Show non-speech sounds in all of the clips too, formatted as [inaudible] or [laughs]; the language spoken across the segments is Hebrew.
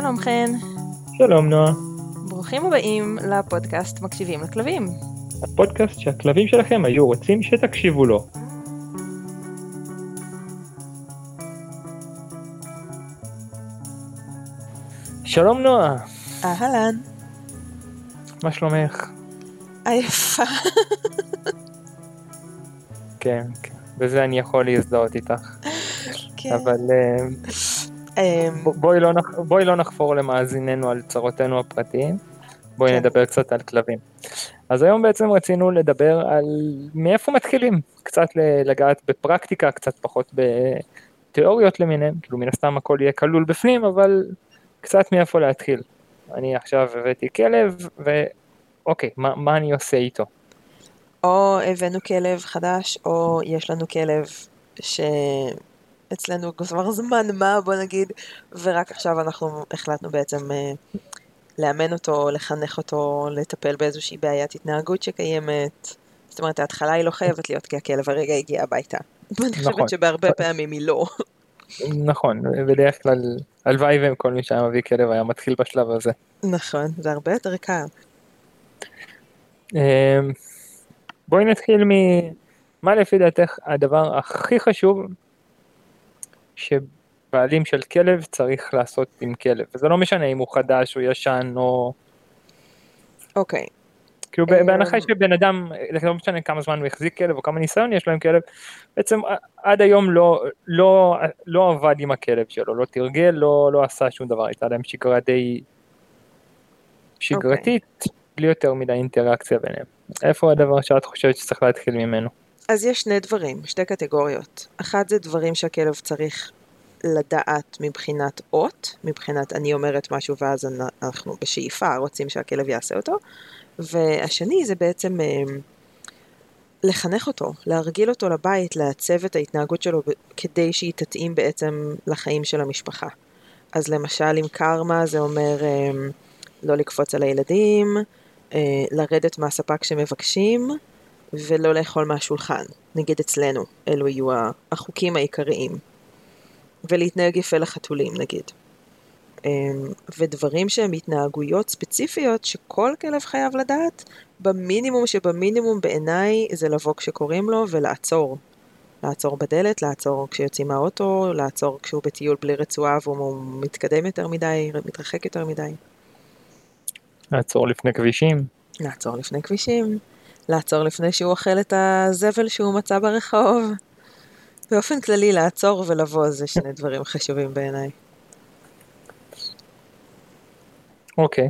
שלום חן. שלום נועה. ברוכים הבאים לפודקאסט מקשיבים לכלבים. הפודקאסט שהכלבים שלכם היו רוצים שתקשיבו לו. שלום נועה. אהלן. מה שלומך? עייפה. כן, כן, בזה אני יכול להזדהות איתך. כן. אבל אה, בואי לא, נח... בואי לא נחפור למאזיננו על צרותינו הפרטיים, בואי כן. נדבר קצת על כלבים. אז היום בעצם רצינו לדבר על מאיפה מתחילים, קצת לגעת בפרקטיקה, קצת פחות בתיאוריות למיניהן, כאילו מן הסתם הכל יהיה כלול בפנים, אבל קצת מאיפה להתחיל. אני עכשיו הבאתי כלב, ואוקיי, מה, מה אני עושה איתו? או הבאנו כלב חדש, או יש לנו כלב שאצלנו כבר זמן מה, בוא נגיד, ורק עכשיו אנחנו החלטנו בעצם אה, לאמן אותו, לחנך אותו, לטפל באיזושהי בעיית התנהגות שקיימת. זאת אומרת, ההתחלה היא לא חייבת להיות כי הכלב הרגע הגיע הביתה. [laughs] ואני נכון. חושבת שבהרבה פעמים היא לא. [laughs] נכון, בדרך כלל, הלוואי וכל מי שהיה מביא כלב היה מתחיל בשלב הזה. נכון, זה הרבה יותר קל. אמ, בואי נתחיל מ... מה לפי דעתך הדבר הכי חשוב שבעלים של כלב צריך לעשות עם כלב? וזה לא משנה אם הוא חדש או ישן או... אוקיי, כאילו אמ. בהנחה שבן אדם, לא משנה כמה זמן הוא החזיק כלב או כמה ניסיון יש לו עם כלב, בעצם עד היום לא, לא, לא עבד עם הכלב שלו, לא תרגל, לא, לא עשה שום דבר, הייתה להם שגרה די שגרתית, בלי יותר מדי אינטראקציה ביניהם. איפה הדבר שאת חושבת שצריך להתחיל ממנו? אז יש שני דברים, שתי קטגוריות. אחת זה דברים שהכלב צריך לדעת מבחינת אות, מבחינת אני אומרת משהו ואז אנ- אנחנו בשאיפה רוצים שהכלב יעשה אותו, והשני זה בעצם אה, לחנך אותו, להרגיל אותו לבית, לעצב את ההתנהגות שלו כדי שהיא תתאים בעצם לחיים של המשפחה. אז למשל עם קרמה זה אומר אה, לא לקפוץ על הילדים, אה, לרדת מהספה כשמבקשים, ולא לאכול מהשולחן, נגיד אצלנו, אלו יהיו החוקים העיקריים. ולהתנהג יפה לחתולים נגיד. אמ, ודברים שהם התנהגויות ספציפיות שכל כלב חייב לדעת, במינימום שבמינימום בעיניי זה לבוא כשקוראים לו ולעצור. לעצור בדלת, לעצור כשיוצאים מהאוטו, לעצור כשהוא בטיול בלי רצועה והוא מתקדם יותר מדי, מתרחק יותר מדי. לעצור לפני כבישים? לעצור לפני כבישים, לעצור לפני שהוא אוכל את הזבל שהוא מצא ברחוב. באופן כללי לעצור ולבוא זה שני דברים חשובים בעיניי. אוקיי.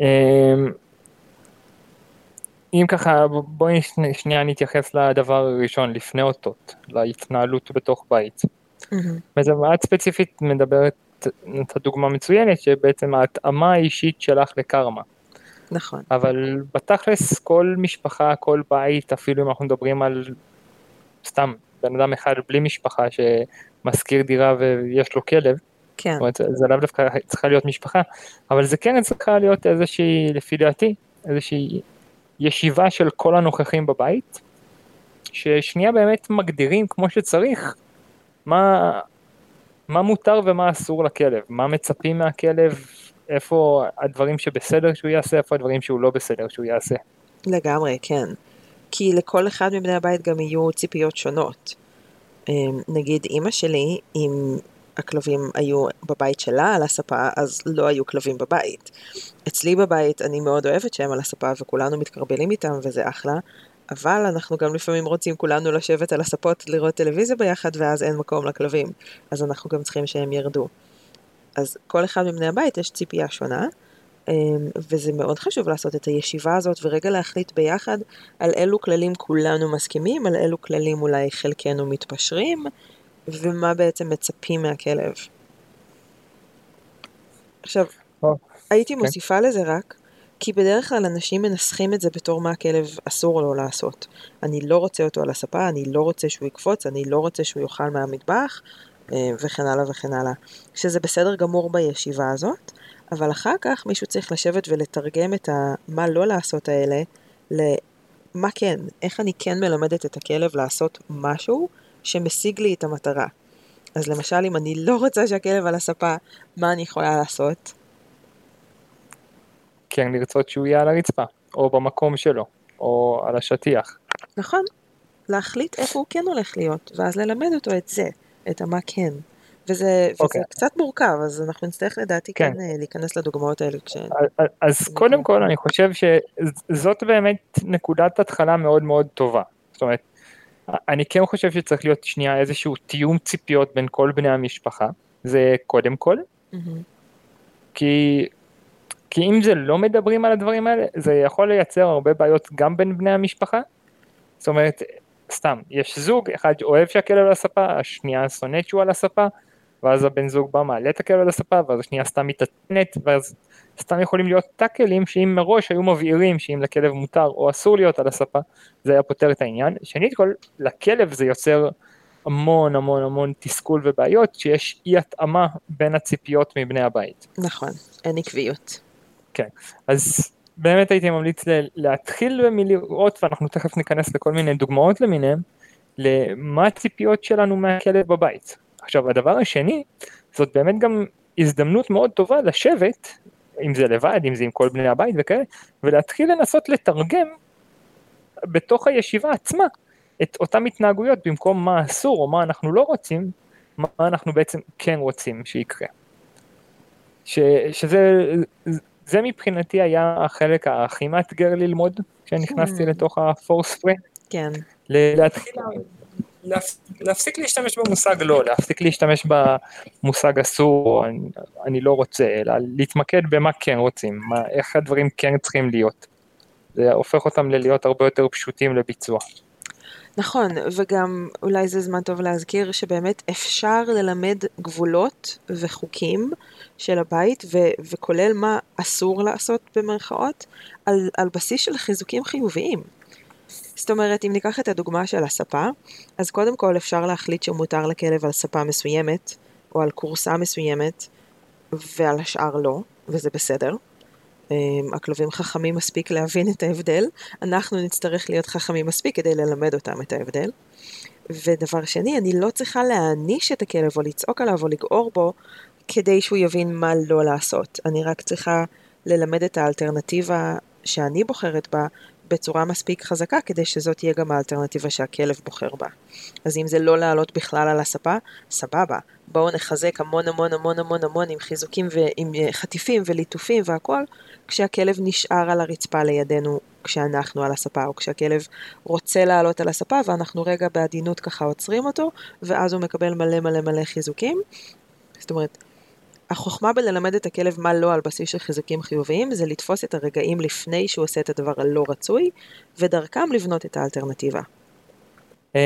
אמ, אם ככה בואי שני- שנייה נתייחס לדבר הראשון לפני אותות, להתנהלות בתוך בית. בעצם את ספציפית מדברת, את הדוגמה מצוינת שבעצם ההתאמה האישית שלך לקרמה, נכון, אבל בתכלס כל משפחה, כל בית, אפילו אם אנחנו מדברים על סתם בן אדם אחד בלי משפחה שמשכיר דירה ויש לו כלב, כן, זאת אומרת, זה לאו דווקא צריכה להיות משפחה, אבל זה כן צריכה להיות איזושהי, לפי דעתי, איזושהי ישיבה של כל הנוכחים בבית, ששנייה באמת מגדירים כמו שצריך מה, מה מותר ומה אסור לכלב, מה מצפים מהכלב, איפה הדברים שבסדר שהוא יעשה, איפה הדברים שהוא לא בסדר שהוא יעשה. לגמרי, כן. כי לכל אחד מבני הבית גם יהיו ציפיות שונות. אמ, נגיד אימא שלי, אם הכלבים היו בבית שלה על הספה, אז לא היו כלבים בבית. אצלי בבית אני מאוד אוהבת שהם על הספה וכולנו מתקרבלים איתם וזה אחלה, אבל אנחנו גם לפעמים רוצים כולנו לשבת על הספות לראות טלוויזיה ביחד ואז אין מקום לכלבים, אז אנחנו גם צריכים שהם ירדו. אז כל אחד מבני הבית יש ציפייה שונה, אמ, וזה מאוד חשוב לעשות את הישיבה הזאת ורגע להחליט ביחד על אילו כללים כולנו מסכימים, על אילו כללים אולי חלקנו מתפשרים, ומה בעצם מצפים מהכלב. עכשיו, או, הייתי כן. מוסיפה לזה רק, כי בדרך כלל אנשים מנסחים את זה בתור מה הכלב אסור לו לעשות. אני לא רוצה אותו על הספה, אני לא רוצה שהוא יקפוץ, אני לא רוצה שהוא יאכל מהמטבח, וכן הלאה וכן הלאה. שזה בסדר גמור בישיבה הזאת, אבל אחר כך מישהו צריך לשבת ולתרגם את ה- מה לא לעשות האלה למה כן, איך אני כן מלמדת את הכלב לעשות משהו שמשיג לי את המטרה. אז למשל, אם אני לא רוצה שהכלב על הספה, מה אני יכולה לעשות? כן לרצות שהוא יהיה על הרצפה, או במקום שלו, או על השטיח. נכון, להחליט איפה הוא כן הולך להיות, ואז ללמד אותו את זה, את המה כן. וזה, וזה אוקיי. קצת מורכב, אז אנחנו נצטרך לדעתי כן, כן. אה, להיכנס לדוגמאות האלה. כש... אז- אז קודם כל אני חושב שזאת באמת נקודת התחלה מאוד מאוד טובה. זאת אומרת, אני כן חושב שצריך להיות שנייה איזשהו תיאום ציפיות בין כל בני המשפחה, זה קודם כל, מהמם. כי, כי אם זה לא מדברים על הדברים האלה, זה יכול לייצר הרבה בעיות גם בין בני המשפחה. זאת אומרת, סתם, יש זוג, אחד אוהב שהכלב על הספה, השנייה שונאת שהוא על הספה, ואז הבן זוג בא מעלה את הכלב על הספה, ואז השנייה סתם מתעצנת, ואז סתם יכולים להיות טאקלים שאם מראש היו מבהירים שאם לכלב מותר או אסור להיות על הספה, זה היה פותר את העניין. שנית כל, לכלב זה יוצר המון המון המון תסכול ובעיות, שיש אי התאמה בין הציפיות מבני הבית. נכון, אין עקביות. כן, אז באמת הייתי ממליץ להתחיל מלראות, ואנחנו תכף ניכנס לכל מיני דוגמאות למיניהם, למה הציפיות שלנו מהכלב בבית. עכשיו הדבר השני, זאת באמת גם הזדמנות מאוד טובה לשבת, אם זה לבד, אם זה עם כל בני הבית וכאלה, ולהתחיל לנסות לתרגם בתוך הישיבה עצמה את אותן התנהגויות במקום מה אסור או מה אנחנו לא רוצים, מה אנחנו בעצם כן רוצים שיקרה. ש, שזה זה מבחינתי היה החלק הכי מאתגר ללמוד כשנכנסתי Hmm. לתוך הפורס פרי, כן, להתחיל להפ- להפסיק להשתמש במושג לא, להפסיק להשתמש במושג אסור, אני, אני לא רוצה, אלא להתמקד במה כן רוצים, מה, איך הדברים כן צריכים להיות. זה הופך אותם ללהיות הרבה יותר פשוטים לביצוע. נכון, וגם אולי זה זמן טוב להזכיר שבאמת אפשר ללמד גבולות וחוקים של הבית, ו- וכולל מה אסור לעשות במרכאות, על, על בסיס של חיזוקים חיוביים. זאת אומרת, אם ניקח את הדוגמה של הספה, אז קודם כל אפשר להחליט שמותר לכלב על ספה מסוימת, או על כורסה מסוימת, ועל השאר לא, וזה בסדר. אמ, הכלבים חכמים מספיק להבין את ההבדל, אנחנו נצטרך להיות חכמים מספיק כדי ללמד אותם את ההבדל. ודבר שני, אני לא צריכה להעניש את הכלב או לצעוק עליו או לגעור בו כדי שהוא יבין מה לא לעשות. אני רק צריכה ללמד את האלטרנטיבה שאני בוחרת בה בצורה מספיק חזקה כדי שזאת תהיה גם האלטרנטיבה שהכלב בוחר בה. אז אם זה לא לעלות בכלל על הספה, סבבה. בואו נחזק המון המון המון המון המון עם חיזוקים ועם אה, חטיפים וליטופים והכל, כשהכלב נשאר על הרצפה לידינו כשאנחנו על הספה, או כשהכלב רוצה לעלות על הספה ואנחנו רגע בעדינות ככה עוצרים אותו, ואז הוא מקבל מלא מלא מלא חיזוקים. זאת אומרת, החוכמה בללמד את הכלב מה לא על בסיס של חיזוקים חיוביים, זה לתפוס את הרגעים לפני שהוא עושה את הדבר הלא רצוי, ודרכם לבנות את האלטרנטיבה. אמ,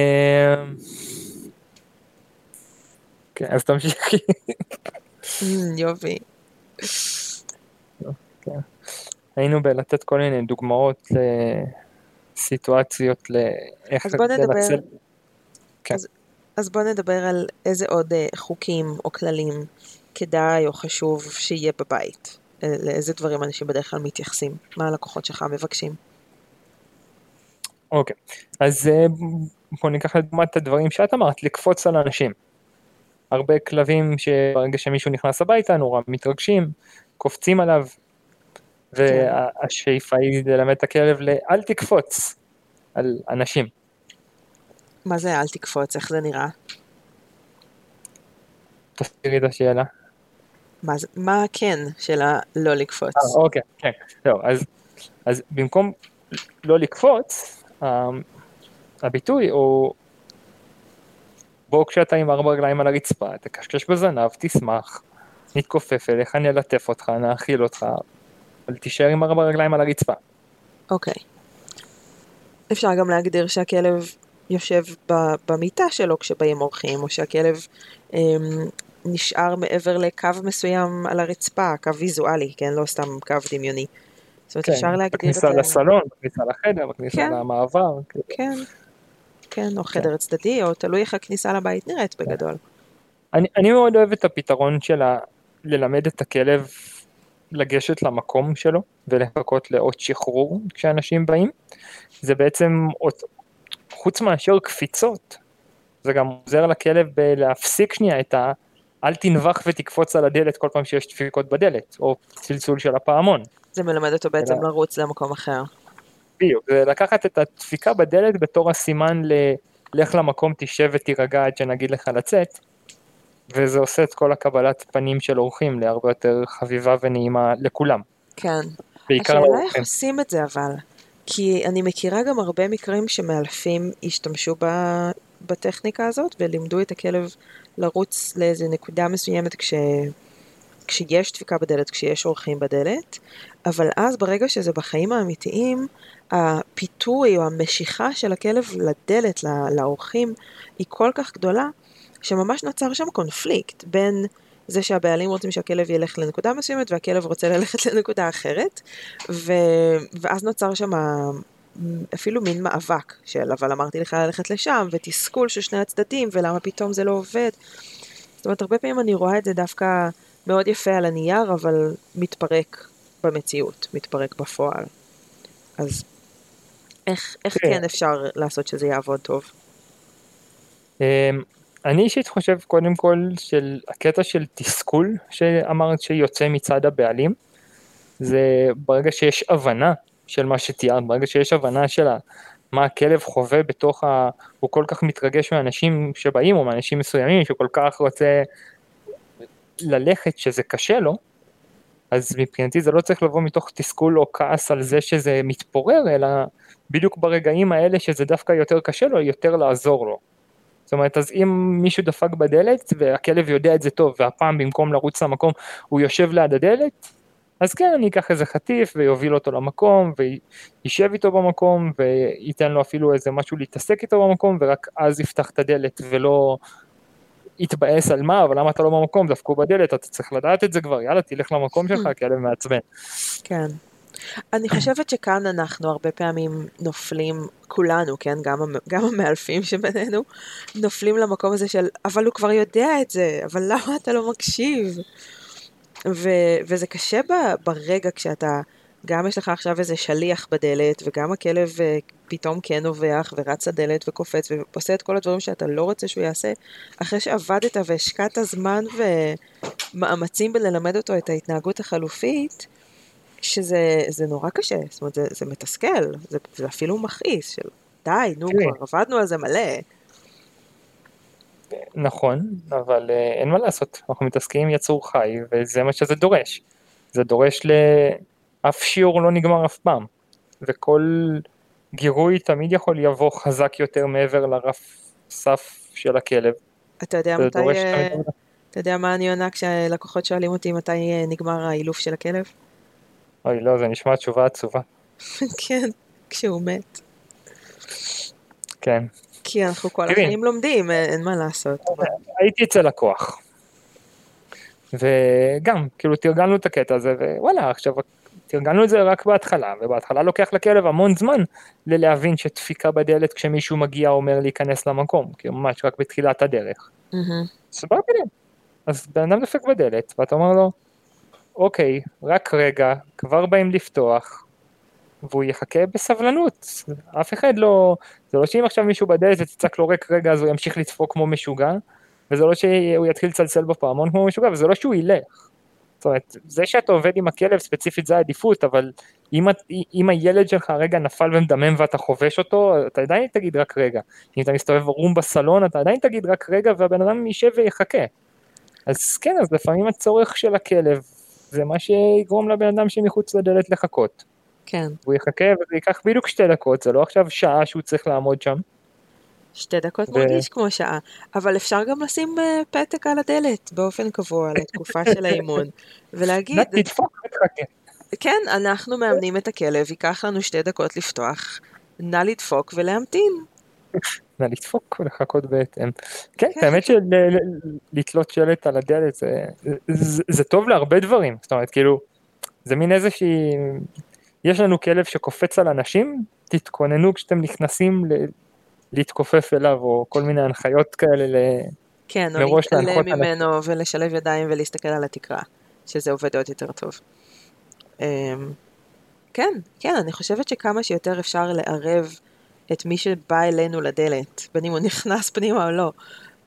כן, אז תמשיכי. אמ, יופי. היינו בלתת כל מיני דוגמאות לסיטואציות לאיך. לנצל. כן. אז, אז בוא נדבר על איזה עוד אה, חוקים או כללים כדאי או חשוב שיהיה בבית. אה, לאיזה דברים אנשים בדרך כלל מתייחסים. מה הלקוחות שלך מבקשים. אוקיי, אז אה, בוא ניקח לדוגמה את הדברים שאת אמרת, לקפוץ על אנשים. הרבה כלבים שברגע שמישהו נכנס הביתה נורא מתרגשים, קופצים עליו, והשאיפה היא ללמד את הכלב לאל תקפוץ על אנשים. מה זה אל תקפוץ? איך זה נראה? תסבירי את השאלה. מה, זה, מה הכן של הלא לקפוץ? אה, אוקיי, כן, זהו, אז, אז במקום לא לקפוץ, אה, הביטוי הוא בוא כשאתה עם ארבע רגליים על הרצפה, תקשקש בזנב, תשמח, נתכופף אליך, נלטף אותך, נאכיל אותך, אבל תישאר עם ארבע רגליים על הרצפה. אוקיי. אפשר גם להגדיר שהכלב יושב במיטה שלו כשבאים אורחים, או שהכלב אמ, נשאר מעבר לקו מסוים על הרצפה, קו ויזואלי, כן? לא סתם קו דמיוני. זאת אומרת, אפשר להגדיר את בכניסה ה... לסלון, בכניסה לחדר, בכניסה כן. למעבר. כן, כן, או חדר צדדי, או תלוי איך הכניסה לבית נראית בגדול. אני, אני מאוד אוהב את הפתרון של ה... ללמד את הכלב לגשת למקום שלו ולחכות לאות שחרור כשאנשים באים. זה בעצם, חוץ מאשר קפיצות, זה גם עוזר לכלב להפסיק שנייה את ה... אל תנבח ותקפוץ על הדלת כל פעם שיש דפיקות בדלת, או צלצול של הפעמון. זה מלמד אותו בעצם אלא... לרוץ למקום אחר. בדיוק, זה לקחת את הדפיקה בדלת בתור הסימן ל... לך למקום, תשב ותירגע עד שנגיד לך לצאת, וזה עושה את כל הקבלת פנים של אורחים להרבה יותר חביבה ונעימה לכולם. כן. בעיקר השאלה איך עושים את זה אבל, כי אני מכירה גם הרבה מקרים שמאלפים השתמשו ב... בטכניקה הזאת ולימדו את הכלב לרוץ לאיזה נקודה מסוימת כש... כשיש דפיקה בדלת, כשיש אורחים בדלת, אבל אז ברגע שזה בחיים האמיתיים, הפיתוי או המשיכה של הכלב לדלת, לאורחים, היא כל כך גדולה, שממש נוצר שם קונפליקט בין זה שהבעלים רוצים שהכלב ילך לנקודה מסוימת והכלב רוצה ללכת לנקודה אחרת, ו... ואז נוצר שם אפילו מין מאבק של אבל אמרתי לך ללכת לשם, ותסכול של שני הצדדים, ולמה פתאום זה לא עובד. זאת אומרת, הרבה פעמים אני רואה את זה דווקא מאוד יפה על הנייר, אבל מתפרק במציאות, מתפרק בפועל. אז איך, איך כן. כן אפשר לעשות שזה יעבוד טוב? אמ, אני אישית חושב קודם כל של הקטע של תסכול שאמרת שיוצא מצד הבעלים, זה ברגע שיש הבנה של מה שתיארת, ברגע שיש הבנה של מה הכלב חווה בתוך ה... הוא כל כך מתרגש מאנשים שבאים או מאנשים מסוימים שכל כך רוצה ללכת שזה קשה לו, אז מבחינתי זה לא צריך לבוא מתוך תסכול או כעס על זה שזה מתפורר, אלא בדיוק ברגעים האלה שזה דווקא יותר קשה לו, יותר לעזור לו. זאת אומרת, אז אם מישהו דפק בדלת והכלב יודע את זה טוב, והפעם במקום לרוץ למקום הוא יושב ליד הדלת, אז כן, אני אקח איזה חטיף ויוביל אותו למקום, וישב איתו במקום, וייתן לו אפילו איזה משהו להתעסק איתו במקום, ורק אז יפתח את הדלת ולא יתבאס על מה, אבל למה אתה לא במקום, דפקו בדלת, אתה צריך לדעת את זה כבר, יאללה, תלך למקום [laughs] שלך, כלב מעצבן. כן. אני חושבת שכאן אנחנו הרבה פעמים נופלים, כולנו, כן, גם, גם המאלפים שבינינו, נופלים למקום הזה של, אבל הוא כבר יודע את זה, אבל למה אתה לא מקשיב? ו- וזה קשה ב- ברגע כשאתה, גם יש לך עכשיו איזה שליח בדלת, וגם הכלב uh, פתאום כן נובח, ורץ לדלת וקופץ, ועושה את כל הדברים שאתה לא רוצה שהוא יעשה, אחרי שעבדת והשקעת זמן ומאמצים בללמד אותו את ההתנהגות החלופית, שזה נורא קשה, זאת אומרת, זה, זה מתסכל, זה, זה אפילו מכעיס, של די, נו. כבר עבדנו על זה מלא. נכון, אבל אה, אין מה לעשות, אנחנו מתעסקים עם יצור חי וזה מה שזה דורש. זה דורש לאף שיעור לא נגמר אף פעם, וכל גירוי תמיד יכול לבוא חזק יותר מעבר לרף סף של הכלב. אתה יודע מתי, אה, אתה יודע מה אני עונה כשלקוחות שואלים אותי מתי אה, נגמר האילוף של הכלב? אוי לא, זה נשמע תשובה עצובה. [laughs] כן, כשהוא מת. כן. כי אנחנו כל החיים לומדים, אין מה לעשות. הייתי אצל לקוח. וגם, כאילו תרגלנו את הקטע הזה, ווואלה, עכשיו תרגלנו את זה רק בהתחלה, ובהתחלה לוקח לכלב המון זמן ללהבין שדפיקה בדלת כשמישהו מגיע אומר להיכנס למקום, כי ממש רק בתחילת הדרך. סבבה לי. אז בן אדם דופק בדלת, ואתה אומר לו, אוקיי, רק רגע, כבר באים לפתוח, והוא יחכה בסבלנות, אף אחד לא, זה לא שאם עכשיו מישהו בדלת ותצעק לו רק רגע אז הוא ימשיך לדפוק כמו משוגע, וזה לא שהוא יתחיל לצלצל בפעמון כמו משוגע, וזה לא שהוא ילך. זאת אומרת, זה שאתה עובד עם הכלב ספציפית זה העדיפות, אבל אם, אם הילד שלך רגע נפל ומדמם ואתה חובש אותו, אתה עדיין תגיד רק רגע. אם אתה מסתובב ערום בסלון, אתה עדיין תגיד רק רגע והבן אדם יישב ויחכה. אז כן, אז לפעמים הצורך של הכלב זה מה שיגרום לבן אדם שמחוץ לדלת לחכות. כן. הוא יחכה וזה ייקח בדיוק שתי דקות, זה לא עכשיו שעה שהוא צריך לעמוד שם. שתי דקות ו... מרגיש כמו שעה, אבל אפשר גם לשים uh, פתק על הדלת באופן קבוע לתקופה של האימון, [laughs] ולהגיד... תדפוק ותחכה. כן, אנחנו מאמנים את הכלב, ייקח לנו שתי דקות לפתוח, נא לדפוק ולהמתין. [laughs] נא לדפוק ולחכות בהתאם. כן, כן. האמת שלתלות שלט על הדלת זה, זה, זה טוב להרבה דברים, זאת אומרת, כאילו, זה מין איזושהי יש לנו כלב שקופץ על אנשים, תתכוננו כשאתם נכנסים ל... להתכופף אליו, או כל מיני הנחיות כאלה ל... כן, או להתעלם ממנו על... ולשלב ידיים ולהסתכל על התקרה, שזה עובד עוד יותר טוב. אמ, כן, כן, אני חושבת שכמה שיותר אפשר לערב את מי שבא אלינו לדלת, בין אם הוא נכנס פנימה או לא,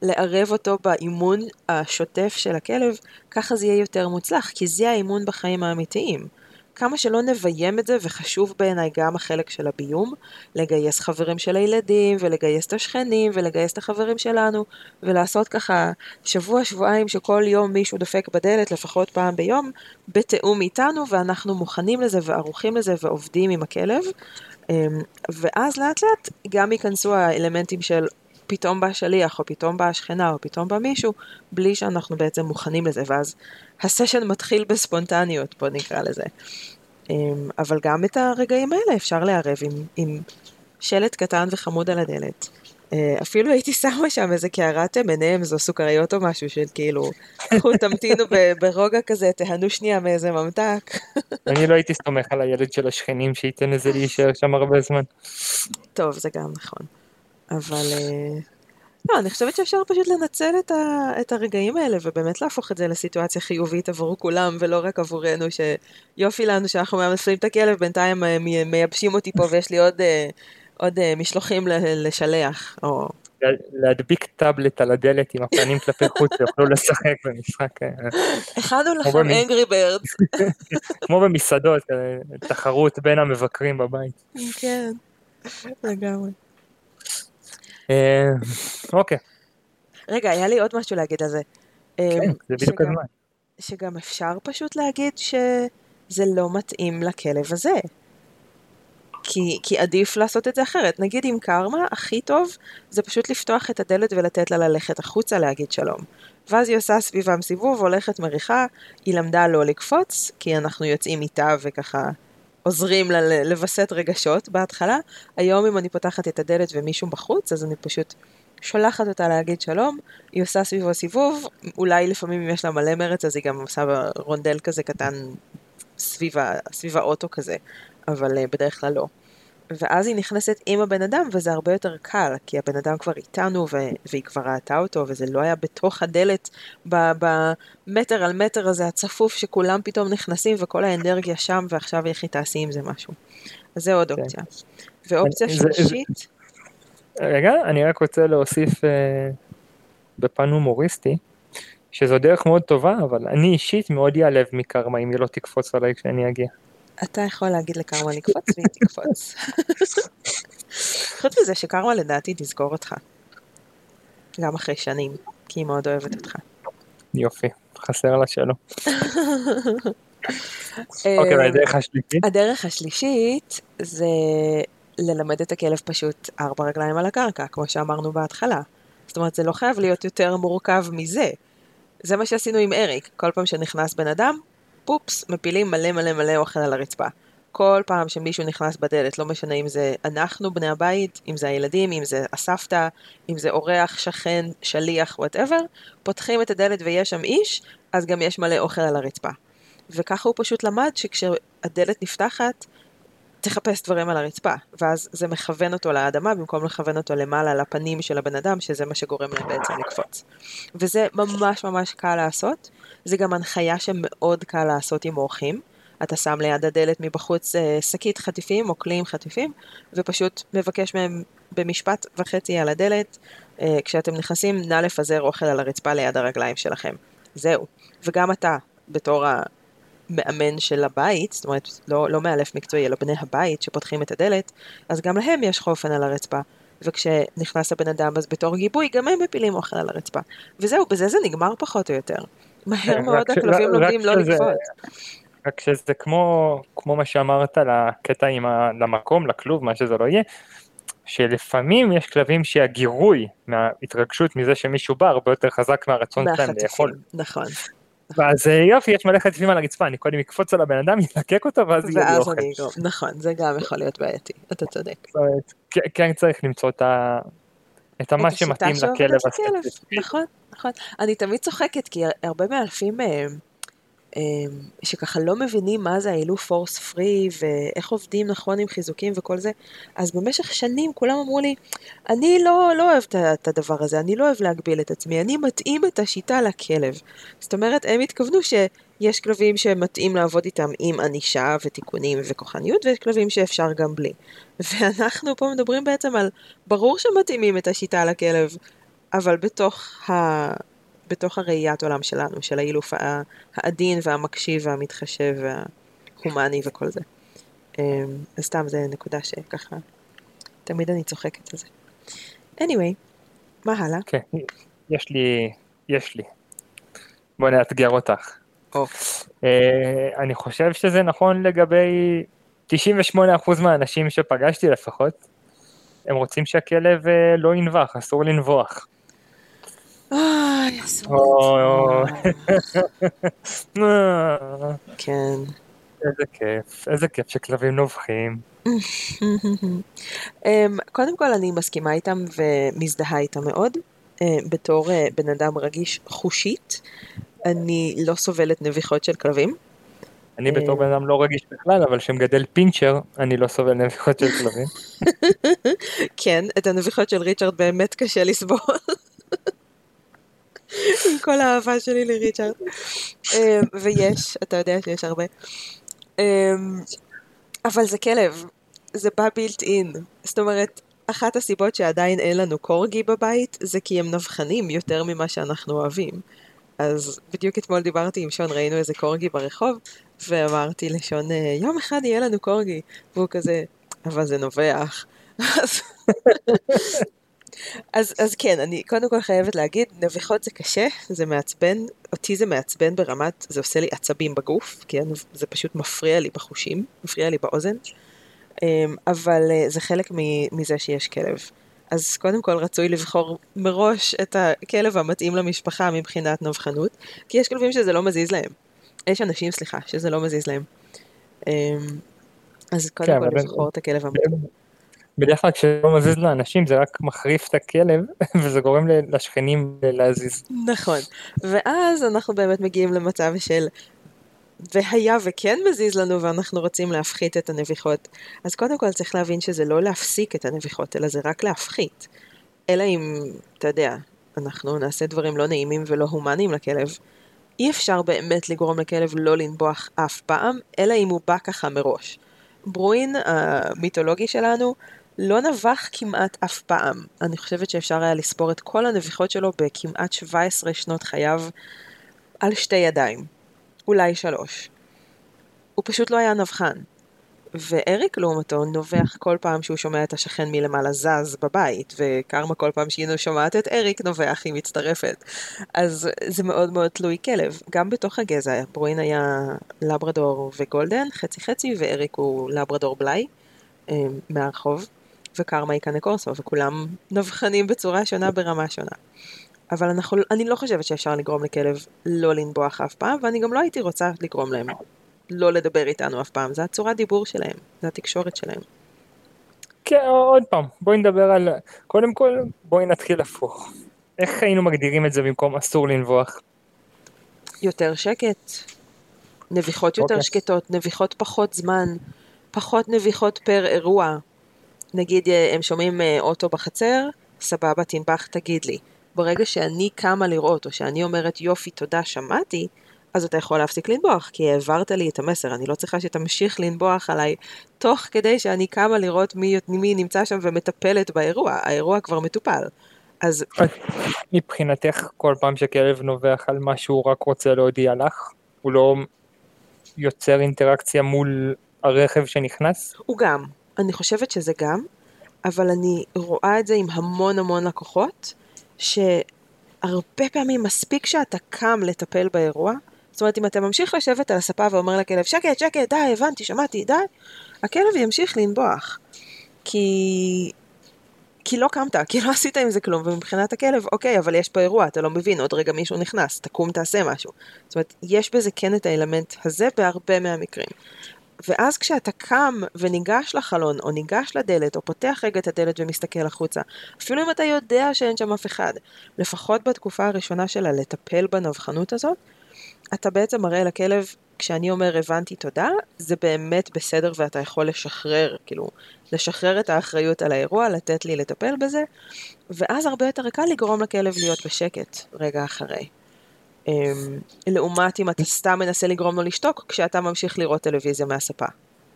לערב אותו באימון השוטף של הכלב, ככה זה יהיה יותר מוצלח, כי זה האימון בחיים האמיתיים. כמה שלא נביים את זה, וחשוב בעיניי גם החלק של הביום, לגייס חברים של הילדים, ולגייס את השכנים, ולגייס את החברים שלנו, ולעשות ככה שבוע, שבועיים שכל יום מישהו דופק בדלת, לפחות פעם ביום, בתיאום איתנו, ואנחנו מוכנים לזה וערוכים לזה ועובדים עם הכלב. אמ, ואז לאט לאט גם ייכנסו האלמנטים של פתאום בא שליח, או פתאום באה שכנה, או פתאום בא מישהו, בלי שאנחנו בעצם מוכנים לזה, ואז הסשן מתחיל בספונטניות, בוא נקרא לזה. אמ, אבל גם את הרגעים האלה אפשר לערב עם, עם שלט קטן וחמוד על הדלת. אה, אפילו הייתי שמה שם איזה קערת M&M's או סוכריות או משהו של כאילו, קחו תמתינו ברוגע כזה, תהנו שנייה מאיזה ממתק. [laughs] אני לא הייתי סומך על הילד של השכנים שייתן לזה להישאר שם הרבה זמן. טוב, זה גם נכון. אבל אה, לא, אני חושבת שאפשר פשוט לנצל את, ה, את הרגעים האלה ובאמת להפוך את זה לסיטואציה חיובית עבור כולם ולא רק עבורנו, שיופי לנו שאנחנו מאמצים את הכלב, בינתיים אה, מייבשים אותי פה ויש לי עוד, אה, עוד משלוחים לשלח. או... להדביק טאבלט על הדלת עם הפנים כלפי חוץ שיוכלו לשחק במשחק. הכנו לכם אנגרי ברדס. כמו במסעדות, תחרות בין המבקרים בבית. כן, לגמרי. אה, אוקיי. רגע, היה לי עוד משהו להגיד על זה. כן, אה, זה בדיוק הזמן. שגם אפשר פשוט להגיד שזה לא מתאים לכלב הזה. כי, כי עדיף לעשות את זה אחרת. נגיד עם קרמה, הכי טוב זה פשוט לפתוח את הדלת ולתת לה ללכת החוצה להגיד שלום. ואז היא עושה סביבם סיבוב, הולכת מריחה, היא למדה לא לקפוץ, כי אנחנו יוצאים איתה וככה עוזרים לה לווסת רגשות בהתחלה. היום אם אני פותחת את הדלת ומישהו בחוץ, אז אני פשוט שולחת אותה להגיד שלום, היא עושה סביבו סיבוב, אולי לפעמים אם יש לה מלא מרץ אז היא גם עושה רונדל כזה קטן סביב, האוטו כזה, אבל uh, בדרך כלל לא. ואז היא נכנסת עם הבן אדם, וזה הרבה יותר קל, כי הבן אדם כבר איתנו, ו- והיא כבר ראתה אותו, וזה לא היה בתוך הדלת, במטר על מטר הזה הצפוף, שכולם פתאום נכנסים, וכל האנרגיה שם, ועכשיו איך היא תעשי עם זה משהו. אז זה עוד כן. אופציה. ואופציה שלישית... רגע, אני רק רוצה להוסיף אה, בפן הומוריסטי, שזו דרך מאוד טובה, אבל אני אישית מאוד ייעלב מקרמה אם היא לא תקפוץ עליי כשאני אגיע. אתה יכול להגיד לקרמה לקפוץ והיא תקפוץ. חוץ מזה שקרמה לדעתי תזכור אותך. גם אחרי שנים, כי היא מאוד אוהבת אותך. יופי, חסר לה שלא. [laughs] אוקיי, והדרך השלישית? הדרך השלישית זה ללמד את הכלב פשוט ארבע רגליים על הקרקע, כמו שאמרנו בהתחלה. זאת אומרת, זה לא חייב להיות יותר מורכב מזה. זה מה שעשינו עם אריק. כל פעם שנכנס בן אדם, פופס, מפילים מלא מלא מלא אוכל על הרצפה. כל פעם שמישהו נכנס בדלת, לא משנה אם זה אנחנו, בני הבית, אם זה הילדים, אם זה הסבתא, אם זה אורח, שכן, שליח, whatever, פותחים את הדלת ויש שם איש, אז גם יש מלא אוכל על הרצפה. וככה הוא פשוט למד שכשהדלת נפתחת, תחפש דברים על הרצפה, ואז זה מכוון אותו לאדמה במקום לכוון אותו למעלה לפנים של הבן אדם, שזה מה שגורם להם בעצם לקפוץ. וזה ממש ממש קל לעשות, זה גם הנחיה שמאוד קל לעשות עם אורחים. אתה שם ליד הדלת מבחוץ אה, שקית חטיפים או כלי עם חטיפים, ופשוט מבקש מהם במשפט וחצי על הדלת, אה, כשאתם נכנסים, נא לפזר אוכל על הרצפה ליד הרגליים שלכם. זהו. וגם אתה, בתור המאמן של הבית, זאת אומרת, לא, לא מאלף מקצועי, אלא בני הבית שפותחים את הדלת, אז גם להם יש חופן על הרצפה. וכשנכנס הבן אדם, אז בתור גיבוי, גם הם מפילים אוכל על הרצפה. וזהו, בזה זה נגמר פחות או יותר. מהר מאוד הכלבים לומדים לא לקפוץ. רק שזה כמו, כמו מה שאמרת לקטע עם ה, למקום, לכלוב, מה שזה לא יהיה, שלפעמים יש כלבים שהגירוי מההתרגשות מזה שמישהו בא הרבה יותר חזק מהרצון שלהם לאכול. נכון. ואז אה, יופי, יש מלא חטיפים על הרצפה, אני קודם אקפוץ על הבן אדם, ילקק אותו, ואז יהיה לי אוכל. נכון, זה גם יכול להיות בעייתי, אתה צודק. כן צריך למצוא את ה... את מה שמתאים לכלב הספציפי. נכון, נכון. אני תמיד צוחקת, כי הרבה מאלפים, אה, שככה לא מבינים מה זה האילוף פורס פרי ואיך עובדים נכון עם חיזוקים וכל זה, אז במשך שנים כולם אמרו לי, אני לא, לא אוהב את הדבר הזה, אני לא אוהב להגביל את עצמי, אני מתאים את השיטה לכלב. זאת אומרת, הם התכוונו שיש כלבים שמתאים לעבוד איתם עם ענישה ותיקונים וכוחניות, ויש כלבים שאפשר גם בלי. ואנחנו פה מדברים בעצם על, ברור שמתאימים את השיטה לכלב, אבל בתוך ה... בתוך הראיית עולם שלנו, של האילוף העדין והמקשיב והמתחשב וההומני וכל זה. אמ, אז סתם זה נקודה שככה, תמיד אני צוחקת על זה. anyway, מה הלאה? כן, okay. יש לי, יש לי. בוא נאתגר אותך. Oh. Uh, אני חושב שזה נכון לגבי 98% מהאנשים שפגשתי לפחות. הם רוצים שהכלב uh, לא ינבח, אסור לנבוח. אוי, אסור. [laughs] כן. איזה כיף, איזה כיף שכלבים נובחים. [laughs] אמ, קודם כל אני מסכימה איתם ומזדהה איתם מאוד. אה, בתור אה, בן אדם רגיש חושית, אני לא סובלת נביחות של כלבים. אני בתור בן אדם לא רגיש בכלל, אבל כשמגדל פינצ'ר, אני לא סובל נביחות של כלבים. [laughs] כן, את הנביחות של ריצ'רד באמת קשה לסבול. עם כל האהבה שלי לריצ'רד. אמ, ויש, אתה יודע שיש הרבה. אמ, אבל זה כלב, זה בא בילט אין. זאת אומרת, אחת הסיבות שעדיין אין לנו קורגי בבית, זה כי הם נבחנים יותר ממה שאנחנו אוהבים. אז בדיוק אתמול דיברתי עם שון, ראינו איזה קורגי ברחוב, ואמרתי לשון, אה, יום אחד יהיה לנו קורגי. והוא כזה, אבל זה נובח. [laughs] אז, אז כן, אני קודם כל חייבת להגיד, נביחות זה קשה, זה מעצבן, אותי זה מעצבן ברמת, זה עושה לי עצבים בגוף, כן, זה פשוט מפריע לי בחושים, מפריע לי באוזן, אמ, אבל אה, זה חלק מזה שיש כלב. אז קודם כל רצוי לבחור מראש את הכלב המתאים למשפחה מבחינת נבחנות, כי יש כלבים שזה לא מזיז להם. יש אנשים, סליחה, שזה לא מזיז להם. אמ, אז קודם כן, כל לבחור את הכלב המתאים. בדרך כלל כשלא מזיז לאנשים זה רק מחריף את הכלב [laughs] וזה גורם לשכנים להזיז. נכון, ואז אנחנו באמת מגיעים למצב של והיה וכן מזיז לנו ואנחנו רוצים להפחית את הנביחות, אז קודם כל צריך להבין שזה לא להפסיק את הנביחות, אלא זה רק להפחית. אלא אם, אתה יודע, אנחנו נעשה דברים לא נעימים ולא הומניים לכלב, אי אפשר באמת לגרום לכלב לא לנבוח אף פעם, אלא אם הוא בא ככה מראש. ברואין המיתולוגי שלנו לא נבח כמעט אף פעם. אני חושבת שאפשר היה לספור את כל הנביחות שלו בכמעט 17 שנות חייו על שתי ידיים. אולי שלוש. הוא פשוט לא היה נבחן. ואריק לעומתו נובח כל פעם שהוא שומע את השכן מלמעלה זז בבית, וקרמה כל פעם שהיא שומעת את אריק נובח, היא מצטרפת. אז זה מאוד מאוד תלוי כלב. גם בתוך הגזע, ברואין היה לברדור וגולדן, חצי חצי, ואריק הוא לברדור בלאי, אה, מהרחוב. וקרמה היא קורסו, וכולם נבחנים בצורה שונה ברמה שונה. אבל אנחנו, אני לא חושבת שאפשר לגרום לכלב לא לנבוח אף פעם, ואני גם לא הייתי רוצה לגרום להם לא לדבר איתנו אף פעם, זה הצורת דיבור שלהם, זה התקשורת שלהם. כן, עוד פעם, בואי נדבר על, קודם כל, בואי נתחיל הפוך. איך היינו מגדירים את זה במקום אסור לנבוח? יותר שקט, נביחות יותר okay. אוקיי. שקטות, נביחות פחות זמן, פחות נביחות פר אירוע, נגיד אה, הם שומעים אה, אוטו בחצר, סבבה, תנבח, תגיד לי. ברגע שאני קמה לראות, או שאני אומרת יופי, תודה, שמעתי, אז אתה יכול להפסיק לנבוח, כי העברת לי את המסר, אני לא צריכה שתמשיך לנבוח עליי, תוך כדי שאני קמה לראות מי, מי נמצא שם ומטפלת באירוע, האירוע כבר מטופל. אז... מבחינתך, כל פעם שכלב נובח על מה שהוא רק רוצה להודיע לך, הוא לא יוצר אינטראקציה מול הרכב שנכנס? הוא גם, אני חושבת שזה גם, אבל אני רואה את זה עם המון המון לקוחות, שהרבה פעמים מספיק שאתה קם לטפל באירוע, זאת אומרת, אם אתה ממשיך לשבת על הספה ואומר לכלב, שקט, שקט, די, הבנתי, שמעתי, די, הכלב ימשיך לנבוח. כי... כי לא קמת, כי לא עשית עם זה כלום, ומבחינת הכלב, אוקיי, אבל יש פה אירוע, אתה לא מבין, עוד רגע מישהו נכנס, תקום, תעשה משהו. זאת אומרת, יש בזה כן את האלמנט הזה בהרבה מהמקרים. ואז כשאתה קם וניגש לחלון, או ניגש לדלת, או פותח רגע את הדלת ומסתכל החוצה, אפילו אם אתה יודע שאין שם אף אחד, לפחות בתקופה הראשונה שלה לטפל בנבחנות הזאת, אתה בעצם מראה לכלב, כשאני אומר הבנתי תודה, זה באמת בסדר ואתה יכול לשחרר, כאילו, לשחרר את האחריות על האירוע, לתת לי לטפל בזה, ואז הרבה יותר קל לגרום לכלב להיות בשקט רגע אחרי. אמ, לעומת אם אתה סתם מנסה לגרום לו לשתוק, כשאתה ממשיך לראות טלוויזיה מהספה,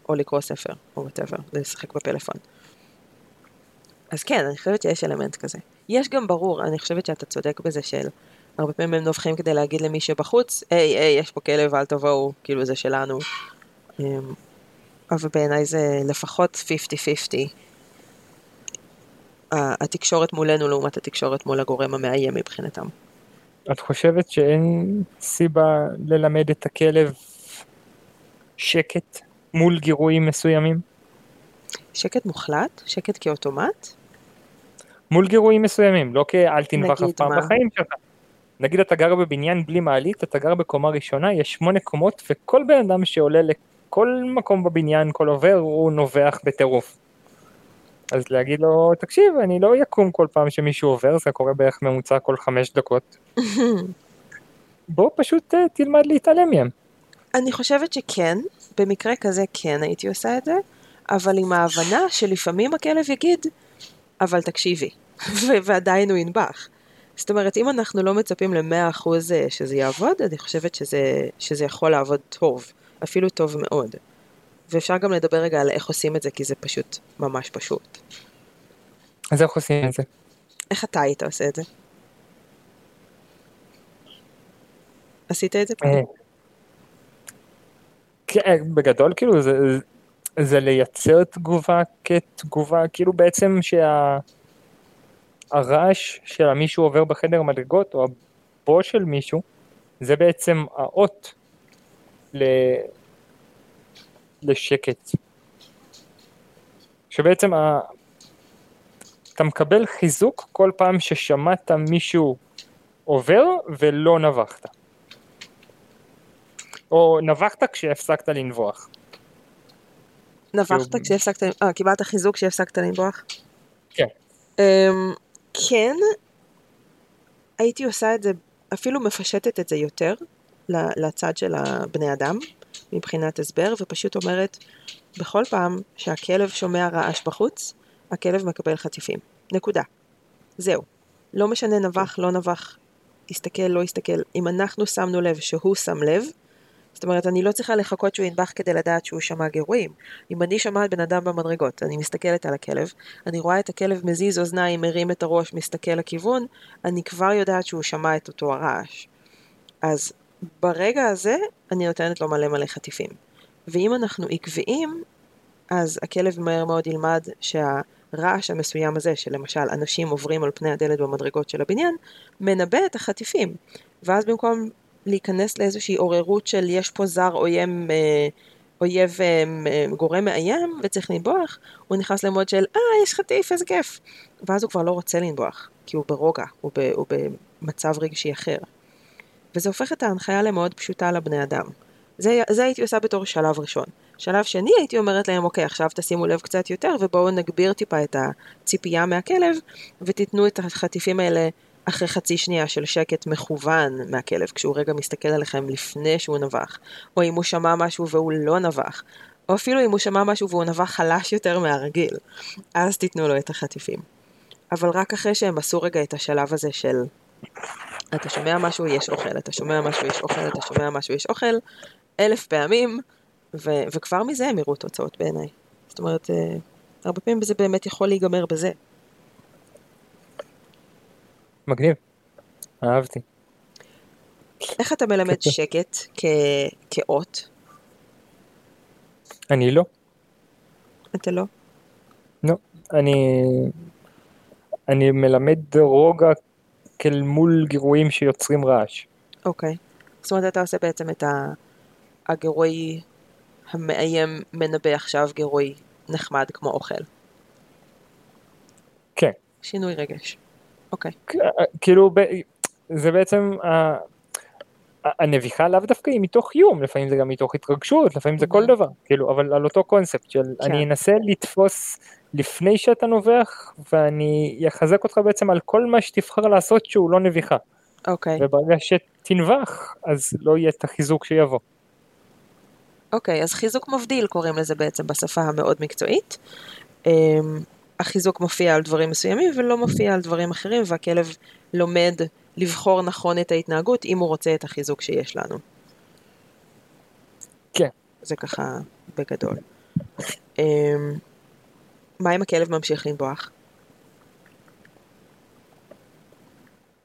או לקרוא ספר, או whatever, לשחק בפלאפון. אז כן, אני חושבת שיש אלמנט כזה. יש גם ברור, אני חושבת שאתה צודק בזה של... הרבה פעמים הם נובחים כדי להגיד למי שבחוץ, היי, היי, יש פה כלב, אל תבואו, כאילו זה שלנו. אמ, אבל בעיניי זה לפחות 50-50. התקשורת מולנו לעומת התקשורת מול הגורם המאיים מבחינתם. את חושבת שאין סיבה ללמד את הכלב שקט מול גירויים מסוימים? שקט מוחלט? שקט כאוטומט? מול גירויים מסוימים, לא כאל תנבח אף פעם בחיים שלך. נגיד אתה גר בבניין בלי מעלית, אתה גר בקומה ראשונה, יש שמונה קומות, וכל בן אדם שעולה לכל מקום בבניין, כל עובר, הוא נובח בטירוף. אז להגיד לו, תקשיב, אני לא יקום כל פעם שמישהו עובר, זה קורה בערך ממוצע כל חמש דקות. [laughs] בוא פשוט uh, תלמד להתעלם מהם. אני חושבת שכן, במקרה כזה כן הייתי עושה את זה, אבל עם ההבנה שלפעמים הכלב יגיד, אבל תקשיבי, [laughs] ועדיין הוא ינבח. זאת אומרת, אם אנחנו לא מצפים ל-100% אה, שזה יעבוד, אני חושבת שזה, שזה יכול לעבוד טוב, אפילו טוב מאוד. ואפשר גם לדבר רגע על איך עושים את זה, כי זה פשוט ממש פשוט. אז איך עושים את זה? איך אתה היית עושה את זה? עשית את זה פעם? אה, כן, בגדול כאילו זה, זה לייצר תגובה כתגובה, כאילו בעצם שה... הרעש של מישהו עובר בחדר מדרגות או הבו של מישהו זה בעצם האות ל... לשקט. שבעצם ה... אתה מקבל חיזוק כל פעם ששמעת מישהו עובר ולא נבחת. או נבחת כשהפסקת לנבוח. נבחת כשהפסקת, אה, קיבלת חיזוק כשהפסקת לנבוח? כן. Um, כן, הייתי עושה את זה, אפילו מפשטת את זה יותר לצד של הבני אדם, מבחינת הסבר, ופשוט אומרת, בכל פעם שהכלב שומע רעש בחוץ, הכלב מקבל חטיפים. נקודה. זהו. לא משנה נבח, לא נבח, הסתכל, לא הסתכל. אם אנחנו שמנו לב שהוא שם לב, זאת אומרת, אני לא צריכה לחכות שהוא ינבח כדי לדעת שהוא שמע גירויים. אם אני שומעת בן אדם במדרגות, אני מסתכלת על הכלב, אני רואה את הכלב מזיז אוזניים, מרים את הראש, מסתכל לכיוון, אני כבר יודעת שהוא שמע את אותו הרעש. אז ברגע הזה, אני נותנת לו מלא מלא חטיפים. ואם אנחנו עקביים, אז הכלב מהר מאוד ילמד שהרעש המסוים הזה, שלמשל אנשים עוברים על פני הדלת במדרגות של הבניין, מנבא את החטיפים. ואז במקום להיכנס לאיזושהי עוררות של יש פה זר עויב, אה, אויב אה, גורם מאיים וצריך לנבוח, הוא נכנס למוד של אה, יש חטיף, איזה כיף. ואז הוא כבר לא רוצה לנבוח, כי הוא ברוגע, הוא, ב, הוא במצב רגשי אחר. וזה הופך את ההנחיה למאוד פשוטה לבני אדם. זה, זה הייתי עושה בתור שלב ראשון. שלב שני הייתי אומרת להם, אוקיי, עכשיו תשימו לב קצת יותר ובואו נגביר טיפה את הציפייה מהכלב ותיתנו את החטיפים האלה אחרי חצי שנייה של שקט מכוון מהכלב, כשהוא רגע מסתכל עליכם לפני שהוא נבח, או אם הוא שמע משהו והוא לא נבח, או אפילו אם הוא שמע משהו והוא נבח חלש יותר מהרגיל, אז תיתנו לו את החטיפים. אבל רק אחרי שהם עשו רגע את השלב הזה של אתה שומע משהו, יש אוכל, אתה שומע משהו, יש אוכל, אתה שומע משהו, יש אוכל, אלף פעמים, ו- וכבר מזה הם יראו תוצאות בעיניי. זאת אומרת, אה, הרבה פעמים זה באמת יכול להיגמר בזה. מגניב, אהבתי. איך אתה מלמד שקט כ... כאות? אני לא. אתה לא? לא, אני... אני מלמד רוגע כאל מול גירויים שיוצרים רעש. אוקיי. זאת אומרת, אתה עושה בעצם את הגירוי המאיים מנבא עכשיו גירוי נחמד כמו אוכל. כן. שינוי רגש. אוקיי. כאילו, זה בעצם, הנביחה לאו דווקא היא מתוך איום, לפעמים זה גם מתוך התרגשות, לפעמים זה כל דבר, כאילו, אבל על אותו קונספט של כן. אני אנסה לתפוס לפני שאתה נובח, ואני אחזק אותך בעצם על כל מה שתבחר לעשות שהוא לא נביחה. אוקיי. וברגע תנבח, אז לא יהיה את החיזוק שיבוא. אוקיי, אז חיזוק מבדיל קוראים לזה בעצם בשפה המאוד מקצועית. אמ, החיזוק מופיע על דברים מסוימים ולא מופיע על דברים אחרים, והכלב לומד לבחור נכון את ההתנהגות אם הוא רוצה את החיזוק שיש לנו. כן. זה ככה בגדול. אמ, מה אם הכלב ממשיך לנבוח?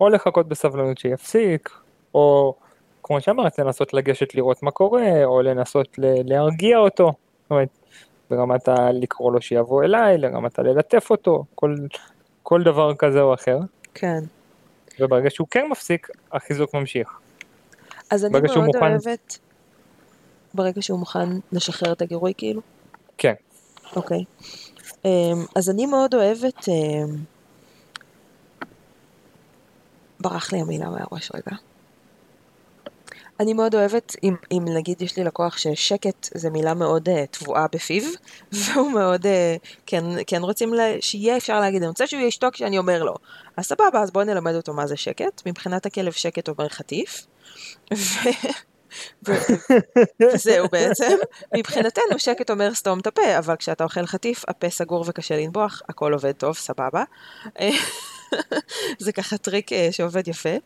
או לחכות בסבלנות שיפסיק, או כמו שאמרת, לנסות לגשת לראות מה קורה, או לנסות להרגיע אותו. זאת אומרת, ברמת ה... לקרוא לו שיבוא אליי, לרמת הללטף אותו, כל, כל דבר כזה או אחר. כן. וברגע שהוא כן מפסיק, החיזוק ממשיך. אז אני מאוד מוכן... אוהבת, ברגע שהוא מוכן לשחרר את הגירוי כאילו? כן. אוקיי. אמ, אז אני מאוד אוהבת... אמ, ברח לי המילה מהראש רגע. אני מאוד אוהבת, אם, אם נגיד יש לי לקוח ששקט זה מילה מאוד אה, טבועה בפיו, [laughs] והוא מאוד, אה, כן, כן רוצים לה, שיהיה אפשר להגיד, אני רוצה שהוא ישתוק כשאני אומר לו. אז סבבה, אז בואו נלמד אותו מה זה שקט. מבחינת הכלב שקט אומר חטיף. ו... וזהו [laughs] בעצם, מבחינתנו שקט אומר סתום את הפה, אבל כשאתה אוכל חטיף, הפה סגור וקשה לנבוח, הכל עובד טוב, סבבה. [laughs] זה ככה טריק אה, שעובד יפה.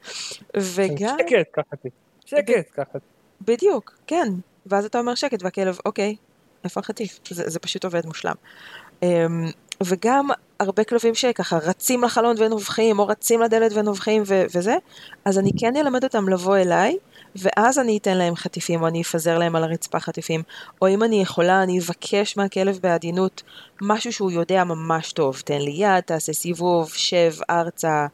וגם... שקט, ככה טיפ. שקט, ככה. בדיוק, כן. ואז אתה אומר שקט, והכלב, אוקיי, איפה החטיף? זה, זה פשוט עובד מושלם. Um, וגם הרבה כלבים שככה רצים לחלון ונובחים, או רצים לדלת ונובחים ו- וזה, אז אני כן אלמד אותם לבוא אליי, ואז אני אתן להם חטיפים, או אני אפזר להם על הרצפה חטיפים, או אם אני יכולה, אני אבקש מהכלב בעדינות משהו שהוא יודע ממש טוב. תן לי יד, תעשה סיבוב, שב ארצה,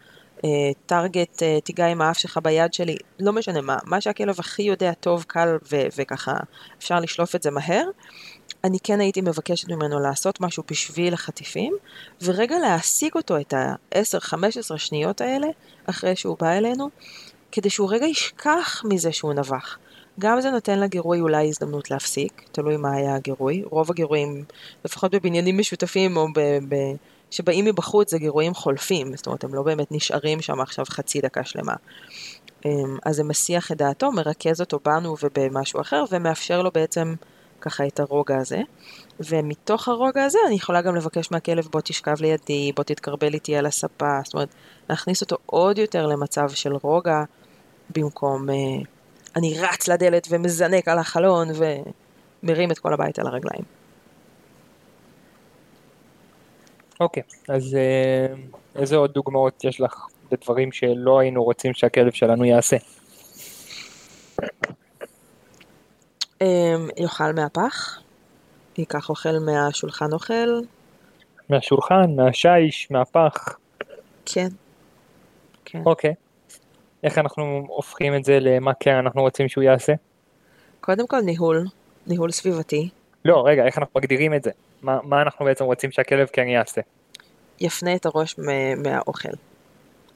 טארגט, אה, תיגע עם האף שלך ביד שלי, לא משנה מה, מה שהכלב הכי יודע טוב, קל ו- וככה אפשר לשלוף את זה מהר. אני כן הייתי מבקשת ממנו לעשות משהו בשביל החטיפים, ורגע להעסיק אותו את ה-10-15 שניות האלה, אחרי שהוא בא אלינו, כדי שהוא רגע ישכח מזה שהוא נבח. גם זה נותן לגירוי אולי הזדמנות להפסיק, תלוי מה היה הגירוי. רוב הגירויים, לפחות בבניינים משותפים או ב... ב- שבאים מבחוץ זה גירויים חולפים, זאת אומרת הם לא באמת נשארים שם עכשיו חצי דקה שלמה. אמ, אז זה מסיח את דעתו, מרכז אותו בנו ובמשהו אחר ומאפשר לו בעצם ככה את הרוגע הזה. ומתוך הרוגע הזה אני יכולה גם לבקש מהכלב בוא תשכב לידי, בוא תתקרבל איתי על הספה, זאת אומרת להכניס אותו עוד יותר למצב של רוגע במקום אה, אני רץ לדלת ומזנק על החלון ומרים את כל הבית על הרגליים. אוקיי, אז אה, איזה עוד דוגמאות יש לך לדברים שלא היינו רוצים שהכלב שלנו יעשה? אמ, יאכל מהפח, ייקח אוכל מהשולחן אוכל. מהשולחן, מהשיש, מהפח. כן. כן. אוקיי. איך אנחנו הופכים את זה למה כן אנחנו רוצים שהוא יעשה? קודם כל ניהול, ניהול סביבתי. לא, רגע, איך אנחנו מגדירים את זה? מה, מה אנחנו בעצם רוצים שהכלב כן יעשה? יפנה את הראש מהאוכל,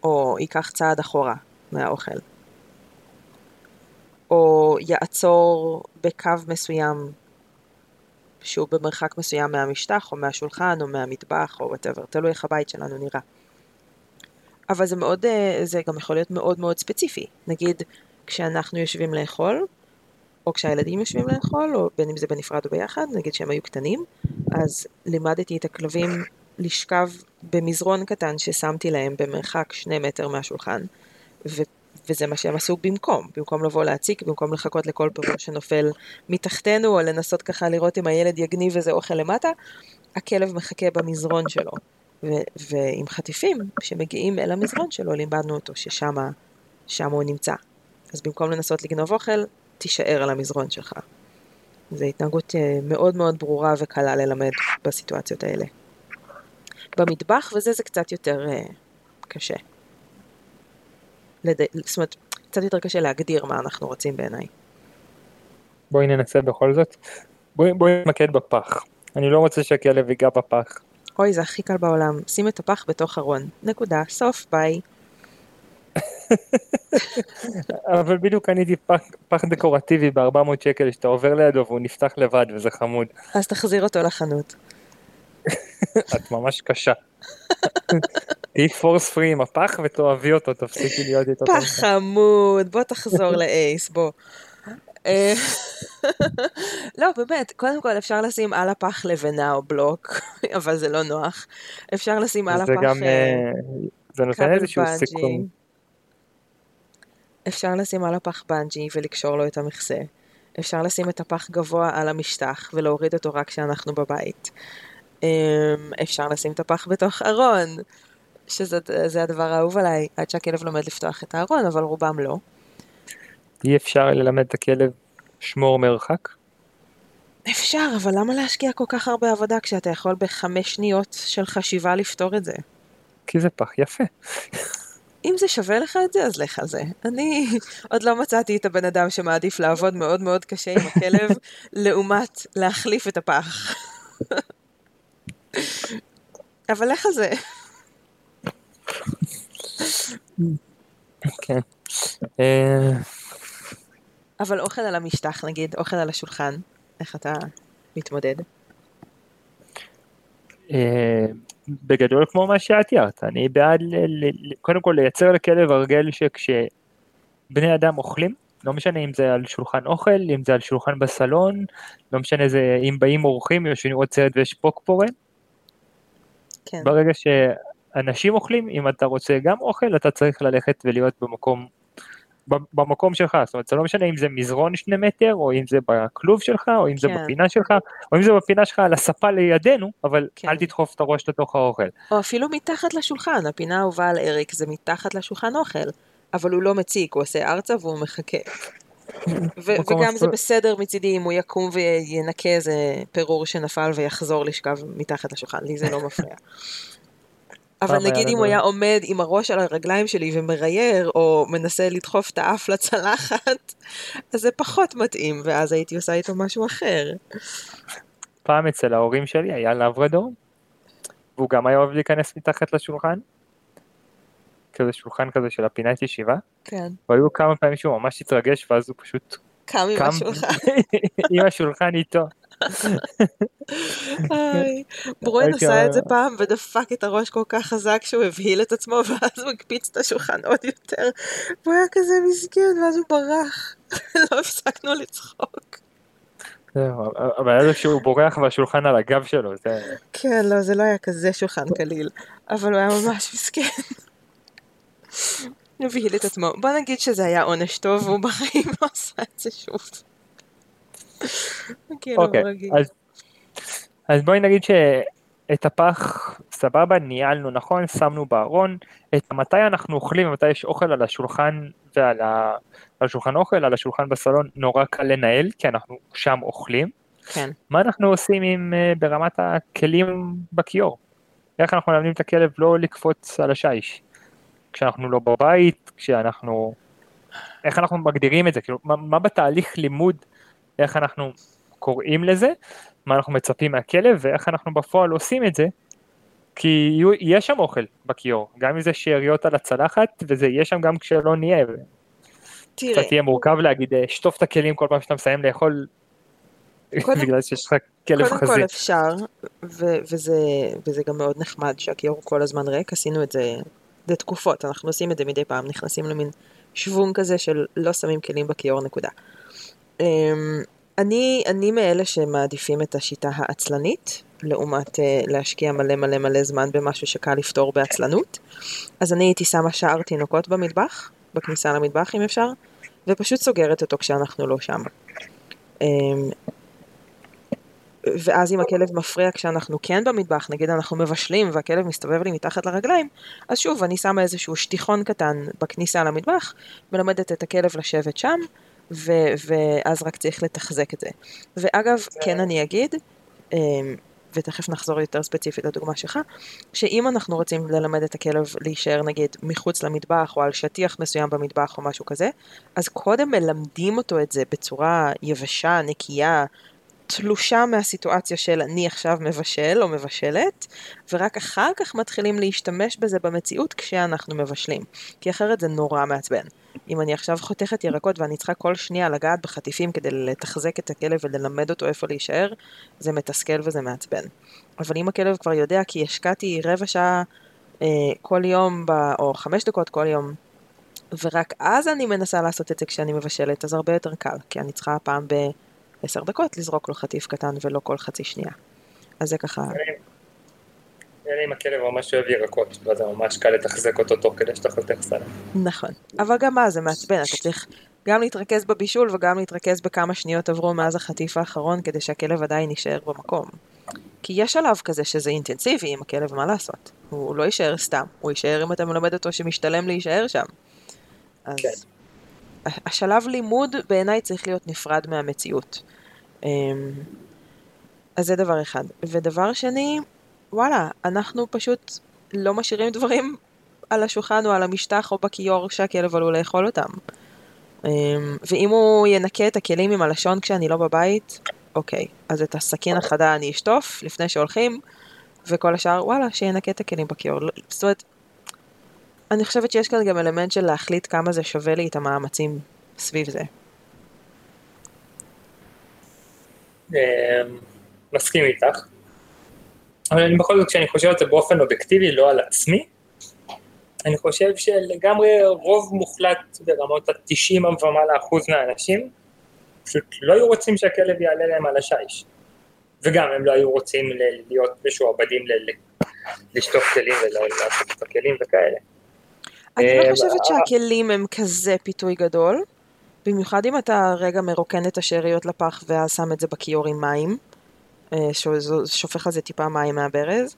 או ייקח צעד אחורה מהאוכל, או יעצור בקו מסוים שהוא במרחק מסוים מהמשטח, או מהשולחן, או מהמטבח, או whatever, תלוי איך הבית שלנו נראה. אבל זה מאוד, אה, זה גם יכול להיות מאוד מאוד ספציפי. נגיד, כשאנחנו יושבים לאכול, או כשהילדים יושבים לאכול, או בין אם זה בנפרד או ביחד, נגיד שהם היו קטנים, אז לימדתי את הכלבים לשכב במזרון קטן ששמתי להם במרחק שני מטר מהשולחן, ו- וזה מה שהם עשו במקום, במקום לבוא להציק, במקום לחכות לכל פירות שנופל מתחתנו, או לנסות ככה לראות אם הילד יגניב איזה אוכל למטה, הכלב מחכה במזרון שלו. ו- ועם חטיפים שמגיעים אל המזרון שלו, לימדנו אותו ששם הוא נמצא. אז במקום לנסות לגנוב אוכל, תישאר על המזרון שלך. זו התנהגות אה, מאוד מאוד ברורה וקלה ללמד בסיטואציות האלה. במטבח וזה זה קצת יותר uh, קשה. לד... זאת אומרת, קצת יותר קשה להגדיר מה אנחנו רוצים בעיניי. בואי ננסה בכל זאת. בואי, בואי נתמקד בפח. אני לא רוצה שהכלב ייגע בפח. אוי, זה הכי קל בעולם. שים את הפח בתוך ארון. נקודה. סוף, ביי. אבל בדיוק קניתי פח, דקורטיבי ב-400 שקל שאתה עובר לידו והוא נפתח לבד וזה חמוד. אז תחזיר אותו לחנות. [laughs] את ממש קשה. [laughs] תהיי פורס פרי עם הפח ותאהבי אותו, תפסיקי להיות איתו. פח חמוד, בוא תחזור לאייס, בוא. אה, [laughs] לא, באמת, קודם כל אפשר לשים על הפח לבנה או בלוק, אבל זה לא נוח. אפשר לשים על זה הפח גם, אה, אה, זה נותן איזשהו בנג'י. אפשר לשים על הפח בנג'י ולקשור לו את המכסה. אפשר לשים את הפח גבוה על המשטח ולהוריד אותו רק כשאנחנו בבית. אמ, אפשר לשים את הפח בתוך ארון, שזה זה הדבר האהוב עליי, עד שהכלב לומד לפתוח את הארון, אבל רובם לא. אי אפשר ללמד את הכלב שמור מרחק? אפשר, אבל למה להשקיע כל כך הרבה עבודה כשאתה יכול בחמש שניות של חשיבה לפתור את זה? כי זה פח יפה. אם זה שווה לך את זה, אז לך על זה. אני עוד לא מצאתי את הבן אדם שמעדיף לעבוד מאוד מאוד קשה עם הכלב, [laughs] לעומת להחליף את הפח. אבל לך על זה. כן. אה, אבל אוכל על המשטח, נגיד, אוכל על השולחן, איך אתה מתמודד? בגדול כמו מה שאת תיארת, אני בעד ל- ל- ל- קודם כל לייצר לכלב הרגל שכשבני אדם אוכלים, לא משנה אם זה על שולחן אוכל, אם זה על שולחן בסלון, לא משנה זה אם באים אורחים, יושבים לראות סרט ויש פוקפורן, כן, ברגע שאנשים אוכלים, אם אתה רוצה גם אוכל, אתה צריך ללכת ולהיות במקום, במקום שלך, זאת אומרת, זה לא משנה אם זה מזרון שני מטר, או אם זה בכלוב שלך, או אם זה כן. בפינה שלך, או אם זה בפינה שלך על הספה לידינו, אבל כן. אל תדחוף את הראש לתוך האוכל. או אפילו מתחת לשולחן, הפינה האהובה על אריק זה מתחת לשולחן אוכל, אבל הוא לא מציק, הוא עושה ארצה והוא מחכה. ו- [laughs] וגם זה בסדר מצידי אם הוא יקום וינקה איזה פירור שנפל ויחזור לשכב מתחת לשולחן, לי זה לא מפריע. [laughs] אבל נגיד אם הוא היה עומד עם הראש על הרגליים שלי ומרייר, או מנסה לדחוף את האף לצלחת, אז זה פחות מתאים, ואז הייתי עושה איתו משהו אחר. פעם אצל ההורים שלי היה לברדור, והוא גם היה אוהב להיכנס מתחת לשולחן, כזה שולחן כזה של הפינת ישיבה, כן. והיו כמה פעמים שהוא ממש התרגש ואז הוא פשוט קם עם השולחן. [laughs] עם השולחן איתו. [laughs] ברואן הייתי עשה את זה פעם ודפק את הראש כל כך חזק שהוא הבהיל את עצמו [laughs] ואז הוא הקפיץ את השולחן עוד יותר והוא היה כזה מסכן ואז הוא ברח. [laughs] לא הפסקנו לצחוק. אבל זה שהוא בורח והשולחן על הגב שלו. כן, לא, זה לא היה כזה שולחן קליל, אבל הוא היה ממש מסכן. הבהיל את עצמו. בוא נגיד שזה היה עונש טוב והוא בחיים לא עשה את זה שוב. [laughs] כאילו, אוקיי, רגיל. אז, אז בואי נגיד שאת הפח סבבה, ניהלנו נכון, שמנו בארון, את מתי אנחנו אוכלים ומתי יש אוכל על השולחן ועל ה... על שולחן אוכל, על השולחן בסלון, נורא קל לנהל, כי אנחנו שם אוכלים. כן. מה אנחנו עושים עם, אה, ברמת הכלים בכיור? איך אנחנו מלמדים את הכלב לא לקפוץ על השיש? כשאנחנו לא בבית, כשאנחנו... איך אנחנו מגדירים את זה? כאילו, מה, מה בתהליך לימוד, איך אנחנו קוראים לזה, מה אנחנו מצפים מהכלב, ואיך אנחנו בפועל עושים את זה, כי יהיה שם אוכל בכיור, גם אם זה שאריות על הצלחת, וזה יהיה שם גם כשלא נהיה. תראה, קצת יהיה מורכב להגיד, אה, שטוף את הכלים כל פעם שאתה מסיים לאכול, קודם- בגלל שיש לך כלב קודם חזיר. כל אפשר, ו- וזה, וזה גם מאוד נחמד שהכיור כל הזמן ריק, עשינו את זה לתקופות, אנחנו עושים את זה מדי פעם, נכנסים למין שוונג כזה של לא שמים כלים בכיור נקודה. אמ, אני, אני מאלה שמעדיפים את השיטה העצלנית, לעומת אה, להשקיע מלא מלא מלא זמן במשהו שקל לפתור בעצלנות. אז אני הייתי שמה שער תינוקות במטבח, בכניסה למטבח אם אפשר, ופשוט סוגרת אותו כשאנחנו לא שם. אמ, ואז אם הכלב מפריע כשאנחנו כן במטבח, נגיד אנחנו מבשלים והכלב מסתובב לי מתחת לרגליים, אז שוב, אני שמה איזשהו שטיחון קטן בכניסה למטבח, מלמדת את הכלב לשבת שם, ו- ואז רק צריך לתחזק את זה. ואגב, כן אני אגיד, אמ, ותכף נחזור יותר ספציפית לדוגמה שלך, שאם אנחנו רוצים ללמד את הכלב להישאר נגיד מחוץ למטבח או על שטיח מסוים במטבח או משהו כזה, אז קודם מלמדים אותו את זה בצורה יבשה, נקייה, תלושה מהסיטואציה של אני עכשיו מבשל או מבשלת, ורק אחר כך מתחילים להשתמש בזה במציאות כשאנחנו מבשלים. כי אחרת זה נורא מעצבן. אם אני עכשיו חותכת ירקות ואני צריכה כל שנייה לגעת בחטיפים כדי לתחזק את הכלב וללמד אותו איפה להישאר, זה מתסכל וזה מעצבן. אבל אם הכלב כבר יודע כי השקעתי רבע שעה אה, כל יום, ב, או חמש דקות כל יום, ורק אז אני מנסה לעשות את זה כשאני מבשלת, אז הרבה יותר קל, כי אני צריכה פעם בעשר דקות לזרוק לו חטיף קטן ולא כל חצי שנייה. אז זה ככה... אלא אם הכלב ממש אוהב ירקות, ואז זה ממש קל לתחזק אותו תוך כדי שאתה חותך סלט. נכון, אבל גם אז זה מעצבן, אתה צריך גם להתרכז בבישול וגם להתרכז בכמה שניות עברו מאז החטיף האחרון כדי שהכלב עדיין יישאר במקום. כי יש שלב כזה שזה אינטנסיבי עם הכלב, מה לעשות? הוא לא יישאר סתם, הוא יישאר אם אתה מלמד אותו שמשתלם להישאר שם. אז כן. השלב לימוד בעיניי צריך להיות נפרד מהמציאות. אמ, אז זה דבר אחד. ודבר שני, וואלה, אנחנו פשוט לא משאירים דברים על השולחן או על המשטח או בכיור שהכלב עלול לאכול אותם. אמ, ואם הוא ינקה את הכלים עם הלשון כשאני לא בבית, אוקיי, אז את הסכין החדה אני אשטוף לפני שהולכים, וכל השאר, וואלה, שינקה את הכלים בכיור. לא, זאת אומרת, אני חושבת שיש כאן גם אלמנט של להחליט כמה זה שווה לי את המאמצים סביב זה. אמ, מסכים איתך. אבל אני בכל זאת, כשאני חושב על זה באופן אובייקטיבי, לא על עצמי, אני חושב שלגמרי רוב מוחלט ברמות ה-90 ומעלה אחוז מהאנשים, פשוט לא היו רוצים שהכלב יעלה להם על השיש. וגם הם לא היו רוצים להיות משועבדים לשטוף כלים ולעשות את הכלים וכאלה. אני לא אה, חושבת שהכלים הם כזה פיתוי גדול, במיוחד אם אתה רגע מרוקן את השאריות לפח ואז שם את זה בכיור עם מים, אה, שופך על זה טיפה מים מהברז.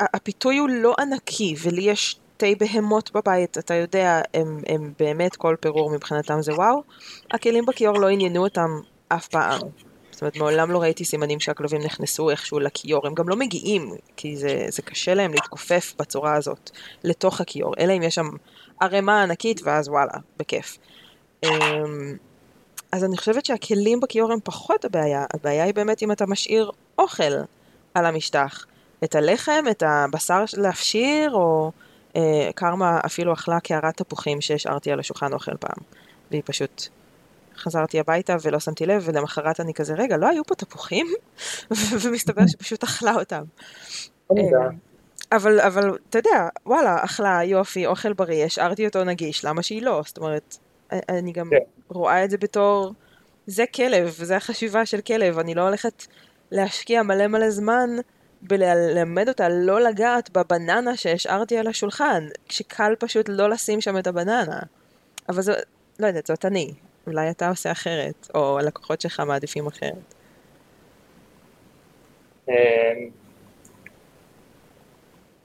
הפיתוי הוא לא ענקי, ולי יש שתי בהמות בבית, אתה יודע, הם, הם באמת כל פירור מבחינתם זה וואו. הכלים בכיור לא עניינו אותם אף פעם. זאת אומרת, מעולם לא ראיתי סימנים שהכלבים נכנסו איכשהו לכיור, הם גם לא מגיעים, כי זה, זה קשה להם להתכופף בצורה הזאת לתוך הכיור, אלא אם יש שם ערימה ענקית, ואז וואלה, בכיף. אמ, אז אני חושבת שהכלים בכיור הם פחות הבעיה, הבעיה היא באמת אם אתה משאיר אוכל על המשטח. את הלחם, את הבשר להפשיר, או אה, קרמה אפילו אכלה קערת תפוחים שהשארתי על השולחן אוכל פעם. והיא פשוט... חזרתי הביתה ולא שמתי לב, ולמחרת אני כזה, רגע, לא היו פה תפוחים? [laughs] ומסתבר שפשוט אכלה אותם. אה, אבל, אבל, אתה יודע, וואלה, אכלה, יופי, אוכל בריא, השארתי אותו נגיש, למה שהיא לא? זאת אומרת, אני גם כן. רואה את זה בתור, זה כלב, זה החשיבה של כלב, אני לא הולכת להשקיע מלא מלא זמן בללמד אותה לא לגעת בבננה שהשארתי על השולחן, כשקל פשוט לא לשים שם את הבננה. אבל זו, לא יודעת, זאת אני. אולי אתה עושה אחרת, או הלקוחות שלך מעדיפים אחרת. אמ,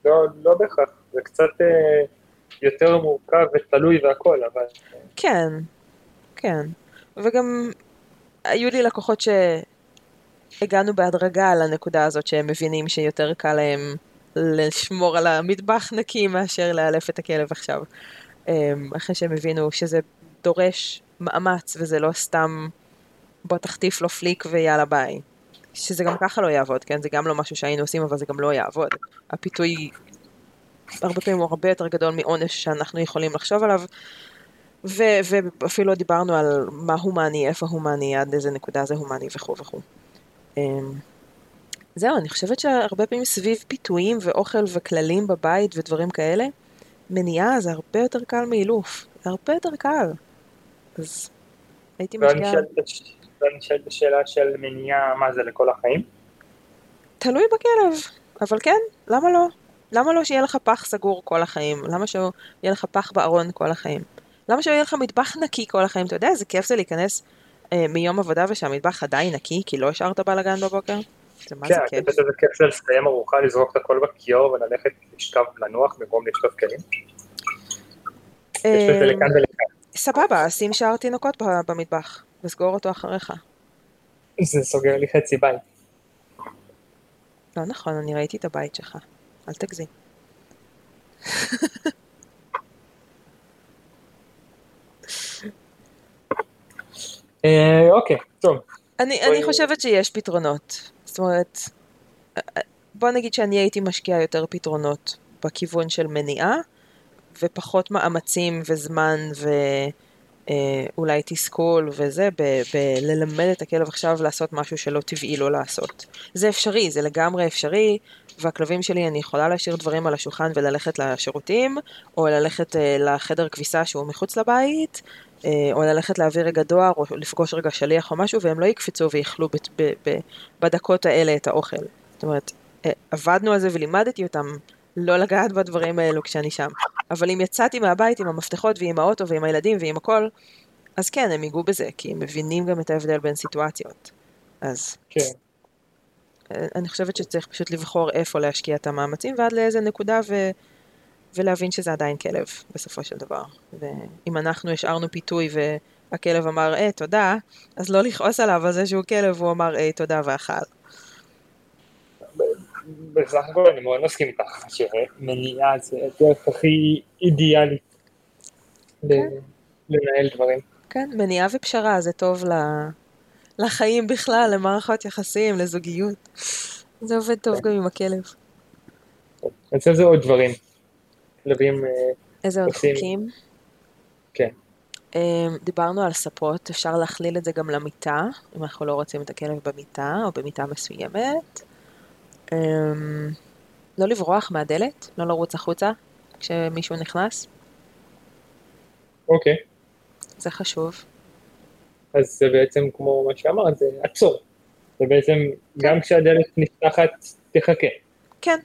לא, לא בהכרח, זה קצת אה, יותר מורכב ותלוי והכל, אבל... כן, כן. וגם היו לי לקוחות ש... הגענו בהדרגה לנקודה הזאת שהם מבינים שיותר קל להם לשמור על המטבח נקי מאשר לאלף את הכלב עכשיו. אמ, אחרי שהם הבינו שזה דורש מאמץ וזה לא סתם בוא תחטיף לו פליק ויאללה ביי. שזה גם ככה לא יעבוד, כן? זה גם לא משהו שהיינו עושים אבל זה גם לא יעבוד. הפיתוי הרבה פעמים הוא הרבה יותר גדול מעונש שאנחנו יכולים לחשוב עליו. ו- ואפילו דיברנו על מה הומני, איפה הומני, עד איזה נקודה זה הומני וכו' וכו'. אמ, זהו, אני חושבת שהרבה פעמים סביב פיתויים ואוכל וכללים בבית ודברים כאלה, מניעה זה הרבה יותר קל מאילוף, זה הרבה יותר קל. אז הייתי משקיעה... ואני שואלת את השאלה של מניעה, מה זה לכל החיים? תלוי בכלב, אבל כן, למה לא? למה לא שיהיה לך פח סגור כל החיים? למה שיהיה לך פח בארון כל החיים? למה שיהיה לך מטבח נקי כל החיים? אתה יודע איזה כיף זה להיכנס אה, מיום עבודה ושהמטבח עדיין נקי, כי לא השארת בלאגן בבוקר? זה מה כן, זה כיף. כן, זה כיף של לסיים ארוחה, לזרוק את הכל בכיור וללכת לשכב לנוח במקום לשטוף כלים. יש לזה אה, לכאן ולכאן. סבבה, שים שער תינוקות במטבח, וסגור אותו אחריך. זה סוגר לי חצי בית. לא נכון, אני ראיתי את הבית שלך, אל תגזים. אה, אוקיי, טוב. אני חושבת שיש פתרונות. זאת אומרת, בוא נגיד שאני הייתי משקיעה יותר פתרונות בכיוון של מניעה, ופחות מאמצים וזמן אה, אולי תסכול וזה, בללמד את הכלב עכשיו לעשות משהו שלא טבעי לא לעשות. זה אפשרי, זה לגמרי אפשרי, והכלבים שלי, אני יכולה להשאיר דברים על השולחן וללכת לשירותים, או ללכת אה, לחדר כביסה שהוא מחוץ לבית, אה, או ללכת להעביר רגע דואר, או לפגוש רגע שליח או משהו, והם לא יקפצו ויאכלו בדקות האלה את האוכל. זאת אומרת, אה, עבדנו על זה ולימדתי אותם לא לגעת בדברים האלו כשאני שם. אבל אם יצאתי מהבית עם המפתחות ועם האוטו ועם הילדים ועם הכל, אז כן, הם ייגעו בזה, כי הם מבינים גם את ההבדל בין סיטואציות. אז כן. אני חושבת שצריך פשוט לבחור איפה להשקיע את המאמצים ועד לאיזה נקודה ו... ולהבין שזה עדיין כלב בסופו של דבר. ואם אנחנו השארנו פיתוי והכלב אמר, אה, תודה, אז לא לכעוס עליו על זה שהוא כלב, הוא אמר, אה, תודה ואכל. בסך הכל אני מאוד מסכים איתך, שמניעה זה הדרך הכי אידיאלית כן. לנהל דברים. כן, מניעה ופשרה זה טוב ל... לחיים בכלל, למערכות יחסים, לזוגיות. זה עובד טוב גם עם הכלב. אני חושב שזה עוד דברים. כלבים, אה, איזה עוד חוקים? כן. אמ, דיברנו על ספות, אפשר להכליל את זה גם למיטה, אם אנחנו לא רוצים את הכלב במיטה או במיטה מסוימת. אמ, לא לברוח מהדלת, לא לרוץ החוצה כשמישהו נכנס, אוקיי. זה חשוב. אז זה בעצם כמו מה שאמרת, זה עצור. זה בעצם, גם כשהדלת נפתחת, תחכה. כן,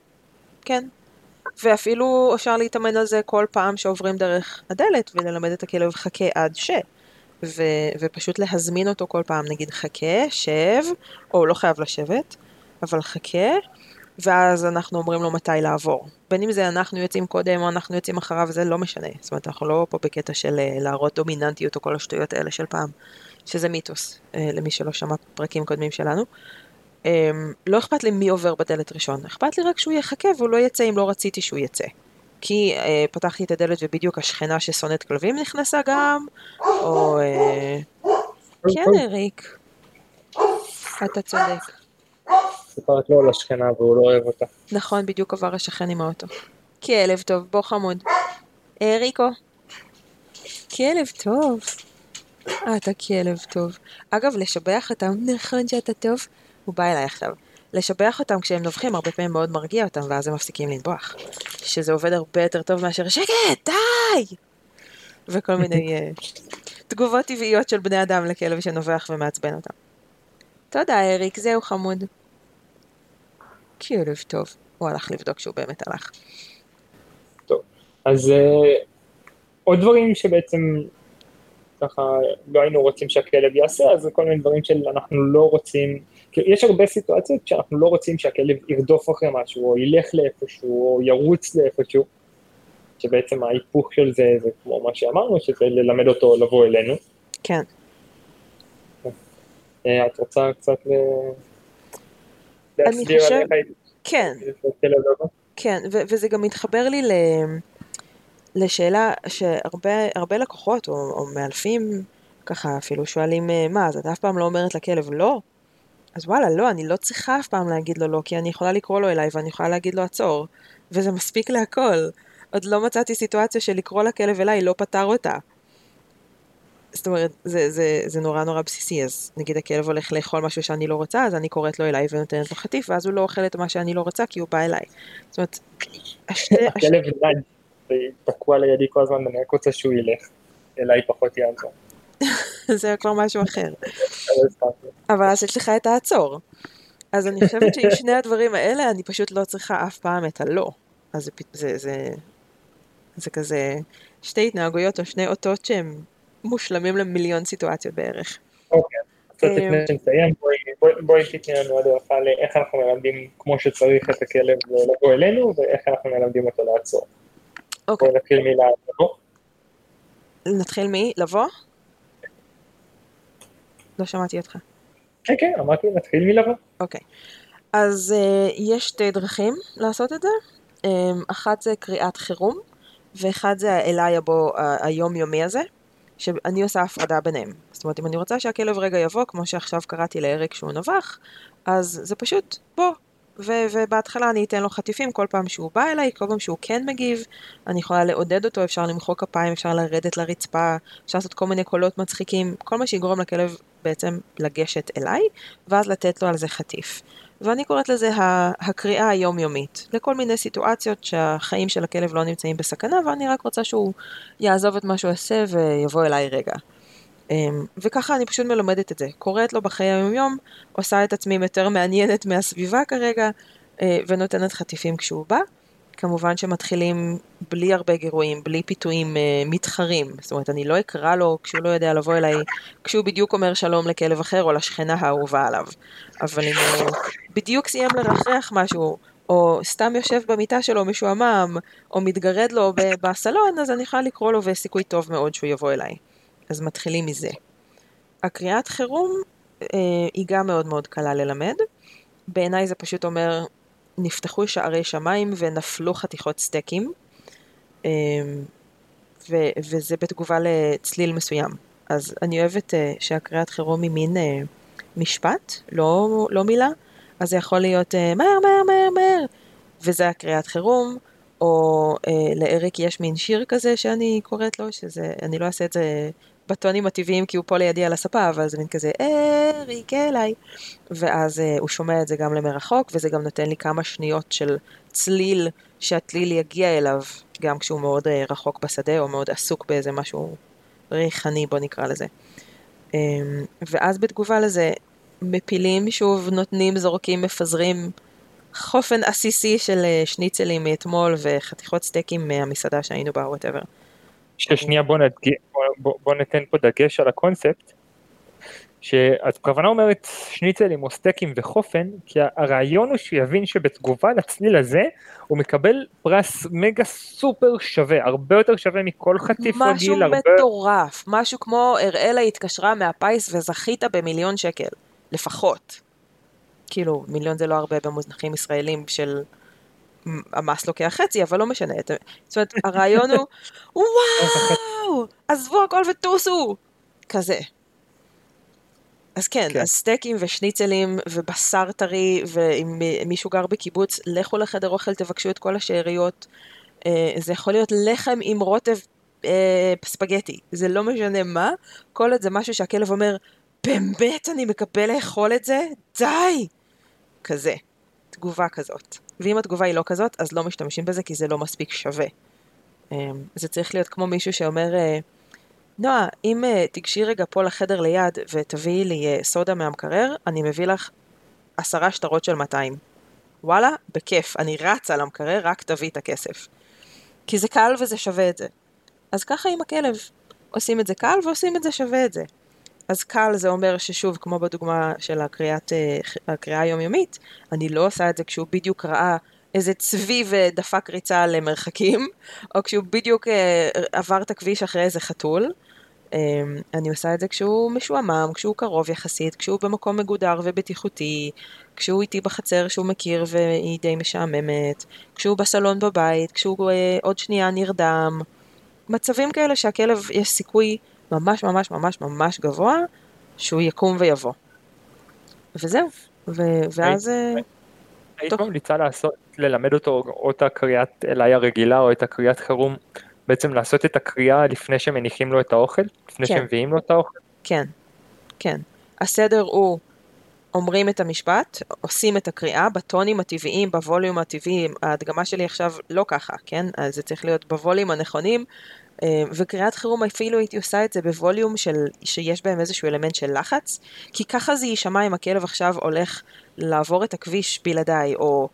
כן. ואפילו אפשר להתאמן על זה כל פעם שעוברים דרך הדלת וללמד את הכלב חכה עד ש. ו, ופשוט להזמין אותו כל פעם, נגיד חכה, שב, או לא חייב לשבת, אבל חכה, ואז אנחנו אומרים לו מתי לעבור. בין אם זה אנחנו יוצאים קודם או אנחנו יוצאים אחריו, זה לא משנה. זאת אומרת, אנחנו לא פה בקטע של אה, להראות דומיננטיות או כל השטויות האלה של פעם, שזה מיתוס, אה, למי שלא שמע פרקים קודמים שלנו. Um, לא אכפת לי מי עובר בדלת ראשון, אכפת לי רק שהוא יחכה והוא לא יצא אם לא רציתי שהוא יצא. כי uh, פתחתי את הדלת ובדיוק השכנה ששונאת כלבים נכנסה גם, או... Uh, כן, אריק, אתה צודק. סיפרת לו לשכנה והוא לא אוהב אותה. נכון, בדיוק עבר השכן עם האוטו. כלב טוב, בוא חמוד. אריקו. כלב טוב. אה, אתה כלב טוב. אגב, לשבח אותם, [laughs] נכון שאתה טוב? הוא בא אליי עכשיו. לשבח אותם כשהם נובחים הרבה פעמים מאוד מרגיע אותם, ואז הם מפסיקים לנבוח. שזה עובד הרבה יותר טוב מאשר שקט, די! וכל מיני אה, [laughs] תגובות טבעיות של בני אדם לכלב שנובח ומעצבן אותם. תודה, אריק, זהו חמוד. כלב טוב. הוא הלך לבדוק שהוא באמת הלך. אז אה, עוד דברים שבעצם ככה לא היינו רוצים שהכלב יעשה, אז זה כל מיני דברים שאנחנו לא רוצים, כי יש הרבה סיטואציות שאנחנו לא רוצים שהכלב ירדוף אחרי משהו, או ילך לאיפשהו, או ירוץ לאיפשהו, שבעצם ההיפוך של זה, זה כמו מה שאמרנו, שזה ללמד אותו לבוא אלינו. כן. אה, את רוצה קצת להסביר חושב- על איך היית כן? כן, ו- וזה גם מתחבר לי ל... לשאלה שהרבה הרבה לקוחות או, או מאלפים ככה אפילו שואלים אה, מה, אז את אף פעם לא אומרת לכלב לא? אז וואלה, לא, אני לא צריכה אף פעם להגיד לו לא, כי אני יכולה לקרוא לו אליי ואני יכולה להגיד לו עצור, וזה מספיק להכל. עוד לא מצאתי סיטואציה של לקרוא לכלב אליי לא פתר אותה. זאת אומרת, זה, זה, זה נורא נורא בסיסי, אז נגיד הכלב הולך לאכול משהו שאני לא רוצה, אז אני קוראת לו אליי ונותנת לו חטיף, ואז הוא לא אוכל את מה שאני לא רוצה כי הוא בא אליי. זאת אומרת, השתי, השתי, הכלב נד ותקוע לידי כל הזמן, אני רק רוצה שהוא ילך, אליי פחות יעזור. [laughs] זה כבר משהו אחר. לא. אבל אז יש לך את העצור. אז אני חושבת שעם שני הדברים האלה, אני פשוט לא צריכה אף פעם את הלא. אז זה, זה, זה, זה כזה שתי התנהגויות או שני אותות שהם מושלמים למיליון סיטואציות בערך. אוקיי, קצת אה, לפני שנסיים, בואי- תתני לנו הדרכה לאיך אנחנו מלמדים כמו שצריך את הכלב לבוא אלינו, ואיך אנחנו מלמדים אותו לעצור. אוקיי, בואי נתחיל מילה לבוא. נתחיל מי? לבוא? לא שמעתי אותך. כן, כן, אמרתי, נתחיל מלבוא. אוקיי. אז uh, יש שתי דרכים לעשות את זה. Um, אחת זה קריאת חירום, ואחד זה האליי הבו uh, היומיומי הזה, שאני עושה הפרדה ביניהם. זאת אומרת, אם אני רוצה שהכלב רגע יבוא, כמו שעכשיו קראתי לאריק שהוא נבח, אז זה פשוט, בוא, ו- ובהתחלה אני אתן לו חטיפים כל פעם שהוא בא אליי, כל פעם שהוא כן מגיב, אני יכולה לעודד אותו, אפשר למחוא כפיים, אפשר לרדת לרצפה, אפשר לעשות כל מיני קולות מצחיקים, כל מה שיגרום לכלב בעצם לגשת אליי, ואז לתת לו על זה חטיף. ואני קוראת לזה הקריאה היומיומית, לכל מיני סיטואציות שהחיים של הכלב לא נמצאים בסכנה, ואני רק רוצה שהוא יעזוב את מה שהוא עושה ויבוא אליי רגע. אמ, וככה אני פשוט מלמדת את זה. קוראת לו בחיי היום-יום, עושה את עצמי יותר מעניינת מהסביבה כרגע, אה, ונותנת חטיפים כשהוא בא. כמובן שמתחילים בלי הרבה גירויים, בלי פיתויים אה, מתחרים. זאת אומרת, אני לא אקרא לו כשהוא לא יודע לבוא אליי, כשהוא בדיוק אומר שלום לכלב אחר או לשכנה האהובה עליו. אבל אם הוא בדיוק סיים לרחרח משהו, או סתם יושב במיטה שלו משועמם, או מתגרד לו בסלון, אז אני יכולה לקרוא לו ויש סיכוי טוב מאוד שהוא יבוא אליי. אז מתחילים מזה. הקריאת חירום אה, היא גם מאוד מאוד קלה ללמד. בעיניי זה פשוט אומר, נפתחו שערי שמיים ונפלו חתיכות סטייקים, אה, ו- וזה בתגובה לצליל מסוים. אז אני אוהבת אה, שהקריאת חירום היא מין אה, משפט, לא, לא מילה, אז זה יכול להיות אה, מהר, מהר, מהר, מהר, וזה הקריאת חירום. או אה, לאריק יש מין שיר כזה שאני קוראת לו, שזה, אני לא אעשה את זה בטונים הטבעיים כי הוא פה לידי על הספה, אבל זה מין כזה, אריק אליי. ואז אה, הוא שומע את זה גם למרחוק, וזה גם נותן לי כמה שניות של צליל, שהצליל יגיע אליו, גם כשהוא מאוד אה, רחוק בשדה, או מאוד עסוק באיזה משהו ריחני, בוא נקרא לזה. אמ, ואז בתגובה לזה, מפילים שוב, נותנים, זורקים, מפזרים חופן עסיסי של אה, שניצלים מאתמול וחתיכות סטייקים מהמסעדה שהיינו בה, whatever. ששנייה בוא, נדג... בוא, בוא, ניתן פה דגש על הקונספט, שאת בכוונה אומרת שניצלים או סטייקים וחופן, כי הרעיון הוא שיבין שבתגובה לצליל הזה הוא מקבל פרס מגה סופר שווה, הרבה יותר שווה מכל חטיף משהו רגיל. משהו מטורף, הרבה... משהו כמו אראלה התקשרה מהפיס וזכית במיליון שקל, לפחות. כאילו, מיליון זה לא הרבה במוזנחים ישראלים של המס לוקח חצי, אבל לא משנה. זאת אומרת, הרעיון הוא, וואו, עזבו הכל וטוסו! כזה. אז כן, כן, אז סטייקים ושניצלים ובשר טרי, ואם מישהו גר בקיבוץ, לכו לחדר אוכל, תבקשו את כל השאריות. אה, זה יכול להיות לחם עם רוטב אה, ספגטי, זה לא משנה מה, כל עוד זה משהו שהכלב אומר, באמת אני מקבל לאכול את זה? די! כזה. תגובה כזאת. ואם התגובה היא לא כזאת, אז לא משתמשים בזה כי זה לא מספיק שווה. אמ, זה צריך להיות כמו מישהו שאומר, אה, נועה, אם אה, תגשי רגע פה לחדר ליד ותביאי לי אה, סודה מהמקרר, אני מביא לך עשרה שטרות של 200. וואלה, בכיף, אני רצה למקרר, רק תביא את הכסף. כי זה קל וזה שווה את זה. אז ככה עם הכלב. עושים את זה קל ועושים את זה שווה את זה. אז קל זה אומר ששוב, כמו בדוגמה של הקריאת, אה, הקריאה היומיומית, אני לא עושה את זה כשהוא בדיוק ראה איזה צבי ודפק ריצה למרחקים, או כשהוא בדיוק אה, עבר את הכביש אחרי איזה חתול. אמ, אני עושה את זה כשהוא משועמם, כשהוא קרוב יחסית, כשהוא במקום מגודר ובטיחותי, כשהוא איתי בחצר שהוא מכיר והיא די משעממת, כשהוא בסלון בבית, כשהוא אה, עוד שנייה נרדם. מצבים כאלה שהכלב יש סיכוי ממש ממש ממש ממש גבוה, שהוא יקום ויבוא. וזהו, ו- ואז... אה, היית ממליצה לעשות, ללמד אותו או את הקריאת אליי הרגילה או את הקריאת חירום, בעצם לעשות את הקריאה לפני שמניחים לו את האוכל? לפני כן. שמביאים לו את האוכל? כן, כן. הסדר הוא אומרים את המשפט, עושים את הקריאה בטונים הטבעיים, בווליום הטבעי, ההדגמה שלי עכשיו לא ככה, כן? אז זה צריך להיות בווליום הנכונים, וקריאת חירום אפילו הייתי עושה את זה בווליום של, שיש בהם איזשהו אלמנט של לחץ, כי ככה זה יישמע אם הכלב עכשיו הולך לעבור את הכביש בלעדיי, או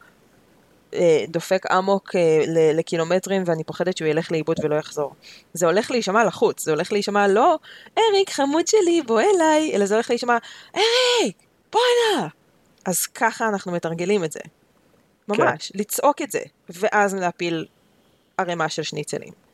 אה, דופק אמוק אה, לקילומטרים ואני פוחדת שהוא ילך לאיבוד ולא יחזור. זה הולך להישמע לחוץ, זה הולך להישמע לא, אריק חמוד שלי בוא אליי, אלא זה הולך להישמע, אריק בוא הנה. אז ככה אנחנו מתרגלים את זה. ממש, כן. לצעוק את זה, ואז להפיל ערימה של שניצלים.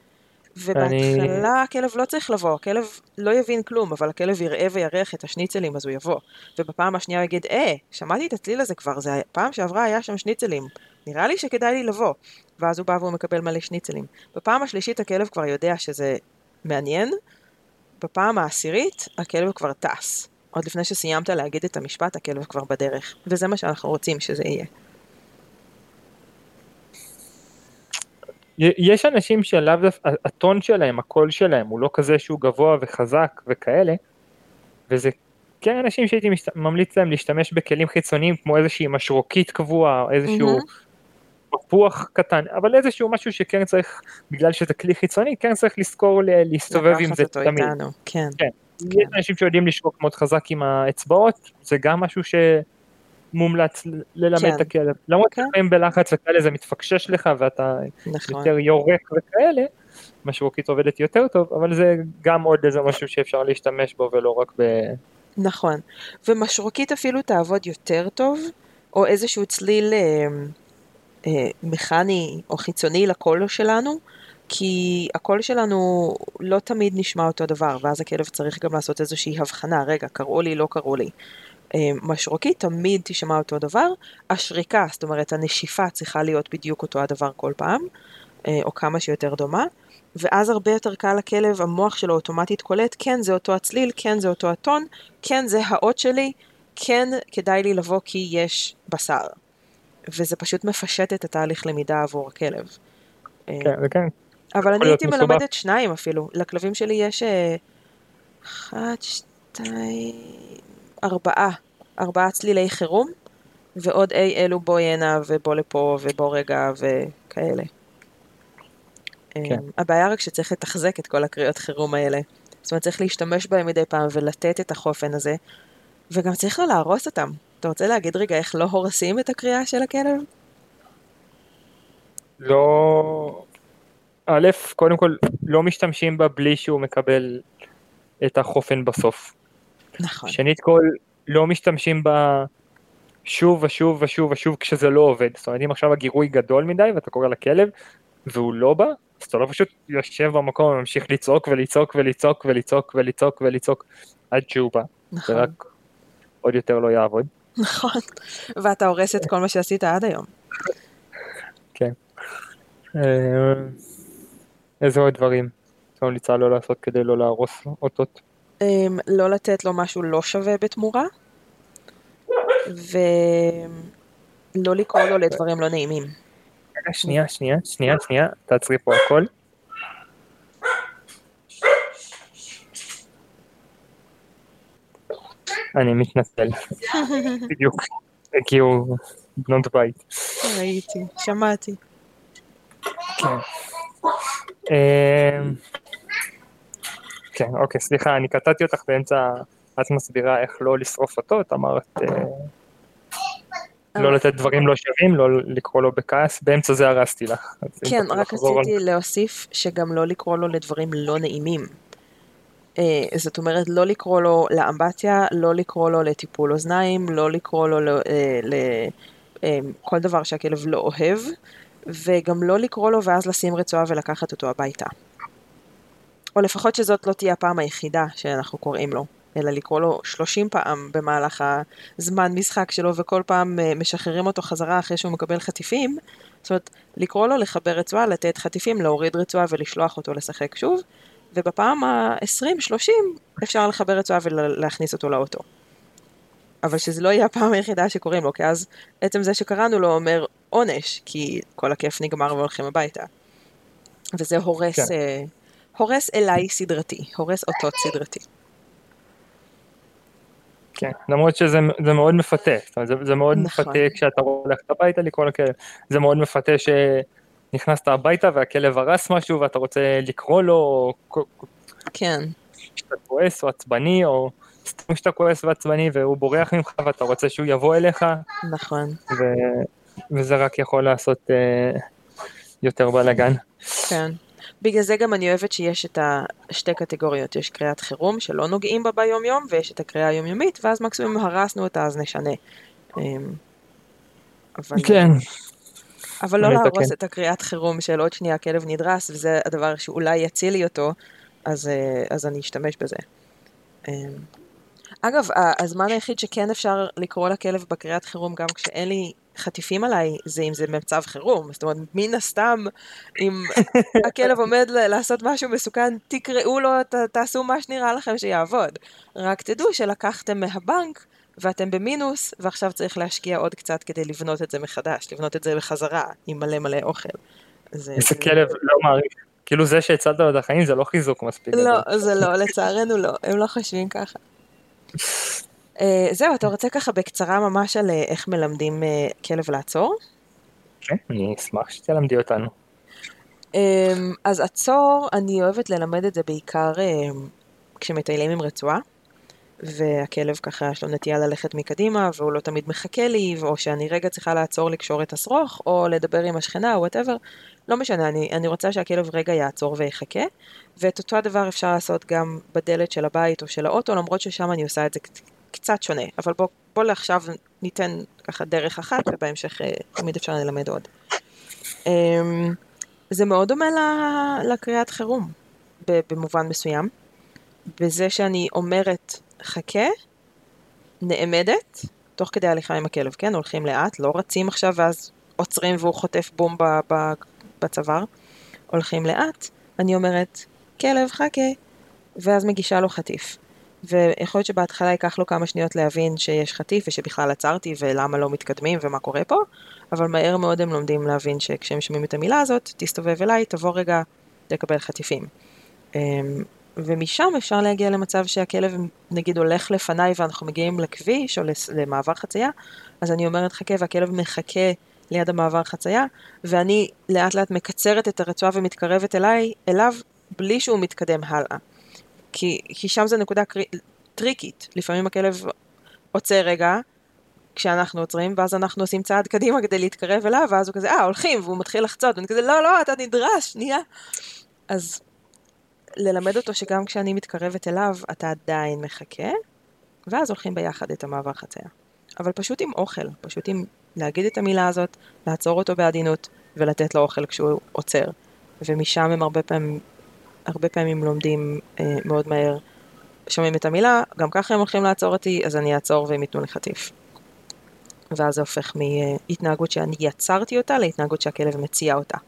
ובהתחלה אני... הכלב לא צריך לבוא, הכלב לא יבין כלום, אבל הכלב יראה וירח את השניצלים אז הוא יבוא. ובפעם השנייה הוא יגיד, אה, שמעתי את הצליל הזה כבר, זה פעם שעברה היה שם שניצלים, נראה לי שכדאי לי לבוא. ואז הוא בא והוא מקבל מלא שניצלים. בפעם השלישית הכלב כבר יודע שזה מעניין, בפעם העשירית הכלב כבר טס. עוד לפני שסיימת להגיד את המשפט, הכלב כבר בדרך. וזה מה שאנחנו רוצים שזה יהיה. יש אנשים שלאו דווקא, הטון שלהם, הקול שלהם, הוא לא כזה שהוא גבוה וחזק וכאלה, וזה כן אנשים שהייתי משת... ממליץ להם להשתמש בכלים חיצוניים כמו איזושהי משרוקית קבועה, איזשהו מפוח קטן, אבל איזשהו משהו שכן צריך, בגלל שזה כלי חיצוני, כן צריך לזכור להסתובב עם זה תמיד. איתנו, כן. כן. כן. יש אנשים שיודעים לשרוק מאוד חזק עם האצבעות, זה גם משהו שמומלץ ללמד כן. את הכלב. למרות כן. שחיים בלחץ וכאלה זה מתפקשש לך ואתה נכון. יותר יורק וכאלה, משרוקית עובדת יותר טוב, אבל זה גם עוד איזה משהו שאפשר להשתמש בו ולא רק ב... נכון, ומשרוקית אפילו תעבוד יותר טוב, או איזשהו צליל אה, אה, מכני או חיצוני לקול שלנו, כי הקול שלנו לא תמיד נשמע אותו דבר, ואז הכלב צריך גם לעשות איזושהי הבחנה, רגע, קראו לי, לא קראו לי. אה, משרוקית תמיד תשמע אותו דבר, השריקה, זאת אומרת הנשיפה צריכה להיות בדיוק אותו הדבר כל פעם, אה, או כמה שיותר דומה. ואז הרבה יותר קל לכלב, המוח שלו אוטומטית קולט, כן זה אותו הצליל, כן זה אותו הטון, כן זה האות שלי, כן כדאי לי לבוא כי יש בשר. וזה פשוט מפשט את התהליך למידה עבור הכלב. כן, זה כן. אבל אני הייתי מלמדת שניים אפילו. לכלבים שלי יש אה, אחת, שתיים, ארבעה. ארבעה צלילי חירום, ועוד אי אלו בוא הנה ובוא לפה ובוא רגע וכאלה. כן. אמ, הבעיה רק שצריך לתחזק את כל הקריאות חירום האלה. זאת אומרת, צריך להשתמש בהם מדי פעם ולתת את החופן הזה, וגם צריך לא להרוס אותם. אתה רוצה להגיד רגע איך לא הורסים את הקריאה של הכלב? לא... א', קודם כל, לא משתמשים בה בלי שהוא מקבל את החופן בסוף. נכון. שנית כל, לא משתמשים בה שוב ושוב ושוב ושוב כשזה לא עובד. זאת אומרת, אם עכשיו הגירוי גדול מדי ואתה קורא לכלב והוא לא בא, אז אתה לא פשוט יושב במקום וממשיך לצעוק ולצעוק ולצעוק ולצעוק ולצעוק ולצעוק עד שהוא בא. נכון. זה רק עוד יותר לא יעבוד. נכון, ואתה הורס את כל מה שעשית עד היום. כן. אה, איזה עוד דברים אתה ממליצה לא לעשות כדי לא להרוס אותות? אמ, לא לתת לו משהו לא שווה בתמורה, ולא לקרוא לו לדברים לא נעימים. שנייה, שנייה, שנייה, שנייה, תעצרי פה הכל. אני מתנצל, בדיוק, הגיעו בנות בית. ראיתי, שמעתי. כן. כן, אוקיי, סליחה, אני קטעתי אותך באמצע, את מסבירה איך לא לשרוף אותו, את אמרת... אה, לא לתת דברים לא שווים, לא לקרוא לו בכעס, באמצע זה הרסתי לך. כן, רק רציתי להוסיף שגם לא לקרוא לו לדברים לא נעימים. אה, זאת אומרת, לא לקרוא לו לאמבטיה, לא לקרוא לו לטיפול אוזניים, לא לקרוא לו לכל אה, דבר שהכלב לא אוהב, וגם לא לקרוא לו ואז לשים רצועה ולקחת אותו הביתה. או לפחות שזאת לא תהיה הפעם היחידה שאנחנו קוראים לו. אלא לקרוא לו 30 פעם במהלך הזמן משחק שלו, וכל פעם אה, משחררים אותו חזרה אחרי שהוא מקבל חטיפים. זאת אומרת, לקרוא לו לחבר רצועה, לתת חטיפים, להוריד רצועה ולשלוח אותו לשחק שוב, ובפעם ה-20-30 אפשר לחבר רצועה ולהכניס אותו לאוטו. אבל שזה לא יהיה הפעם היחידה שקוראים לו, כי אז עצם זה שקראנו לו אומר עונש, כי כל הכיף נגמר והולכים הביתה. וזה הורס, כן. הורס אליי סדרתי, הורס אותות סדרתי. כן, למרות שזה מאוד מפתה, זאת אומרת, זה, זה מאוד נכון. מפתה כשאתה הולך הביתה לקרוא לכלב, זה מאוד מפתה שנכנסת הביתה והכלב הרס משהו ואתה רוצה לקרוא לו, או... כן. שאתה כועס או עצבני, או סתם שאתה כועס ועצבני והוא בורח ממך ואתה רוצה שהוא יבוא אליך. נכון. ו... וזה רק יכול לעשות uh, יותר בלאגן. כן. בגלל זה גם אני אוהבת שיש את השתי קטגוריות, יש קריאת חירום שלא נוגעים בה ביום יום, ויש את הקריאה היומיומית, ואז מקסימום הרסנו אותה אז נשנה. אמ, אבל... כן. אבל לא להרוס כן. את הקריאת חירום של עוד שנייה הכלב נדרס, וזה הדבר שאולי יציל לי אותו, אז, אה, אז אני אשתמש בזה. אמ, אגב, הזמן היחיד שכן אפשר לקרוא לכלב בקריאת חירום גם כשאין לי חטיפים עליי זה אם זה מצב חירום, זאת אומרת, מן הסתם, אם [laughs] הכלב עומד לעשות משהו מסוכן, תקראו לו, ת, תעשו מה שנראה לכם שיעבוד. רק תדעו שלקחתם מהבנק ואתם במינוס, ועכשיו צריך להשקיע עוד קצת כדי לבנות את זה מחדש, לבנות את זה בחזרה עם מלא מלא אוכל. זה... איזה כלב לא מעריך. כאילו זה שהצלת לו את החיים זה לא חיזוק מספיק. לא. זה לא, לצערנו לא, הם לא חושבים ככה. [laughs] אה, זהו, אתה רוצה ככה בקצרה ממש על אה, איך מלמדים אה, כלב לעצור? כן, אני אשמח שתלמדי אותנו. אמ, אז עצור, אני אוהבת ללמד את זה בעיקר כשמטיילים עם רצועה, והכלב ככה יש לו נטייה ללכת מקדימה, והוא לא תמיד מחכה לי, או שאני רגע צריכה לעצור לקשור את השרוך, או לדבר עם השכנה, או וואטאבר, לא משנה, אני, אני רוצה שהכלב רגע יעצור ויחכה, ואת אותו הדבר אפשר לעשות גם בדלת של הבית או של האוטו, למרות ששם אני עושה את זה קצת שונה, אבל בוא, בוא לעכשיו ניתן ככה דרך אחת, ובהמשך אה, תמיד אפשר ללמד עוד. אמ, זה מאוד דומה לקריאת חירום, במובן מסוים. בזה שאני אומרת, חכה, נעמדת, תוך כדי הליכה עם הכלב, כן? הולכים לאט, לא רצים עכשיו ואז עוצרים והוא חוטף בום בצוואר. הולכים לאט, אני אומרת, כלב, חכה, ואז מגישה לו חטיף. ויכול להיות שבהתחלה ייקח לו כמה שניות להבין שיש חטיף ושבכלל עצרתי ולמה לא מתקדמים ומה קורה פה, אבל מהר מאוד הם לומדים להבין שכשהם שומעים את המילה הזאת, תסתובב אליי, תבוא רגע, תקבל חטיפים. אמ, ומשם אפשר להגיע למצב שהכלב נגיד הולך לפניי ואנחנו מגיעים לכביש או למעבר חצייה, אז אני אומרת חכה והכלב מחכה ליד המעבר חצייה, ואני לאט לאט מקצרת את הרצועה ומתקרבת אליי, אליו, בלי שהוא מתקדם הלאה. כי, כי שם זו נקודה קרי, טריקית, לפעמים הכלב עוצר רגע, כשאנחנו עוצרים, ואז אנחנו עושים צעד קדימה כדי להתקרב אליו, ואז הוא כזה, אה, הולכים, והוא מתחיל לחצות, ואני כזה, לא, לא, אתה נדרש, שנייה. אז ללמד אותו שגם כשאני מתקרבת אליו, אתה עדיין מחכה, ואז הולכים ביחד את המעבר חצייה. אבל פשוט עם אוכל, פשוט עם להגיד את המילה הזאת, לעצור אותו בעדינות, ולתת לו אוכל כשהוא עוצר. ומשם הם הרבה פעמים, הרבה פעמים לומדים אה, מאוד מהר, שומעים את המילה, גם ככה הם הולכים לעצור אותי, אז אני אעצור והם ייתנו לי חטיף. ואז זה הופך מהתנהגות שאני יצרתי אותה להתנהגות שהכלב מציע אותה.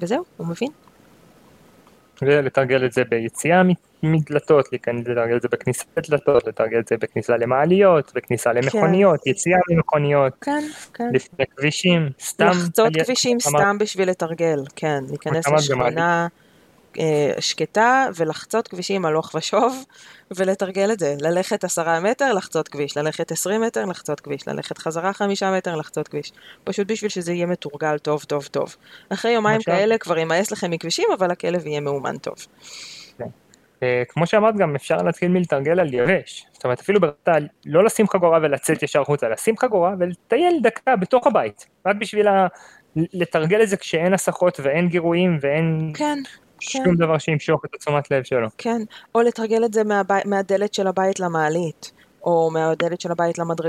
וזהו, הוא מבין. ולתרגל את זה ביציאה מדלתות, לתרגל את זה בכניסה לדלתות, לתרגל את זה בכניסה למעליות, בכניסה למכוניות, יציאה ממכוניות, כן, כן. לפני כבישים, סתם. לחצות על- כבישים סתם בשביל לתרגל, כן, להיכנס לשכונה אה, שקטה ולחצות כבישים הלוך ושוב ולתרגל את זה, ללכת עשרה מטר, לחצות כביש, ללכת עשרים מטר, לחצות כביש, ללכת חזרה חמישה מטר, לחצות כביש, פשוט בשביל שזה יהיה מתורגל טוב טוב טוב. אחרי יומיים עכשיו- כאלה כבר יימאס לכם מכבישים, אבל הכלב יהיה מאומן טוב. אה, כמו שאמרת גם אפשר להתחיל מלתרגל על יבש, זאת אומרת אפילו ברתה לא לשים חגורה ולצאת ישר החוצה, לשים חגורה ולטייל דקה בתוך הבית, רק בשביל ה... לתרגל את זה כשאין הסחות ואין גירויים ואין כן, שום דבר שימשוך את התשומת לב שלו. כן, או לתרגל את זה. מהדלת של הבית למעלית, או מהדלת של הבית למדרגות.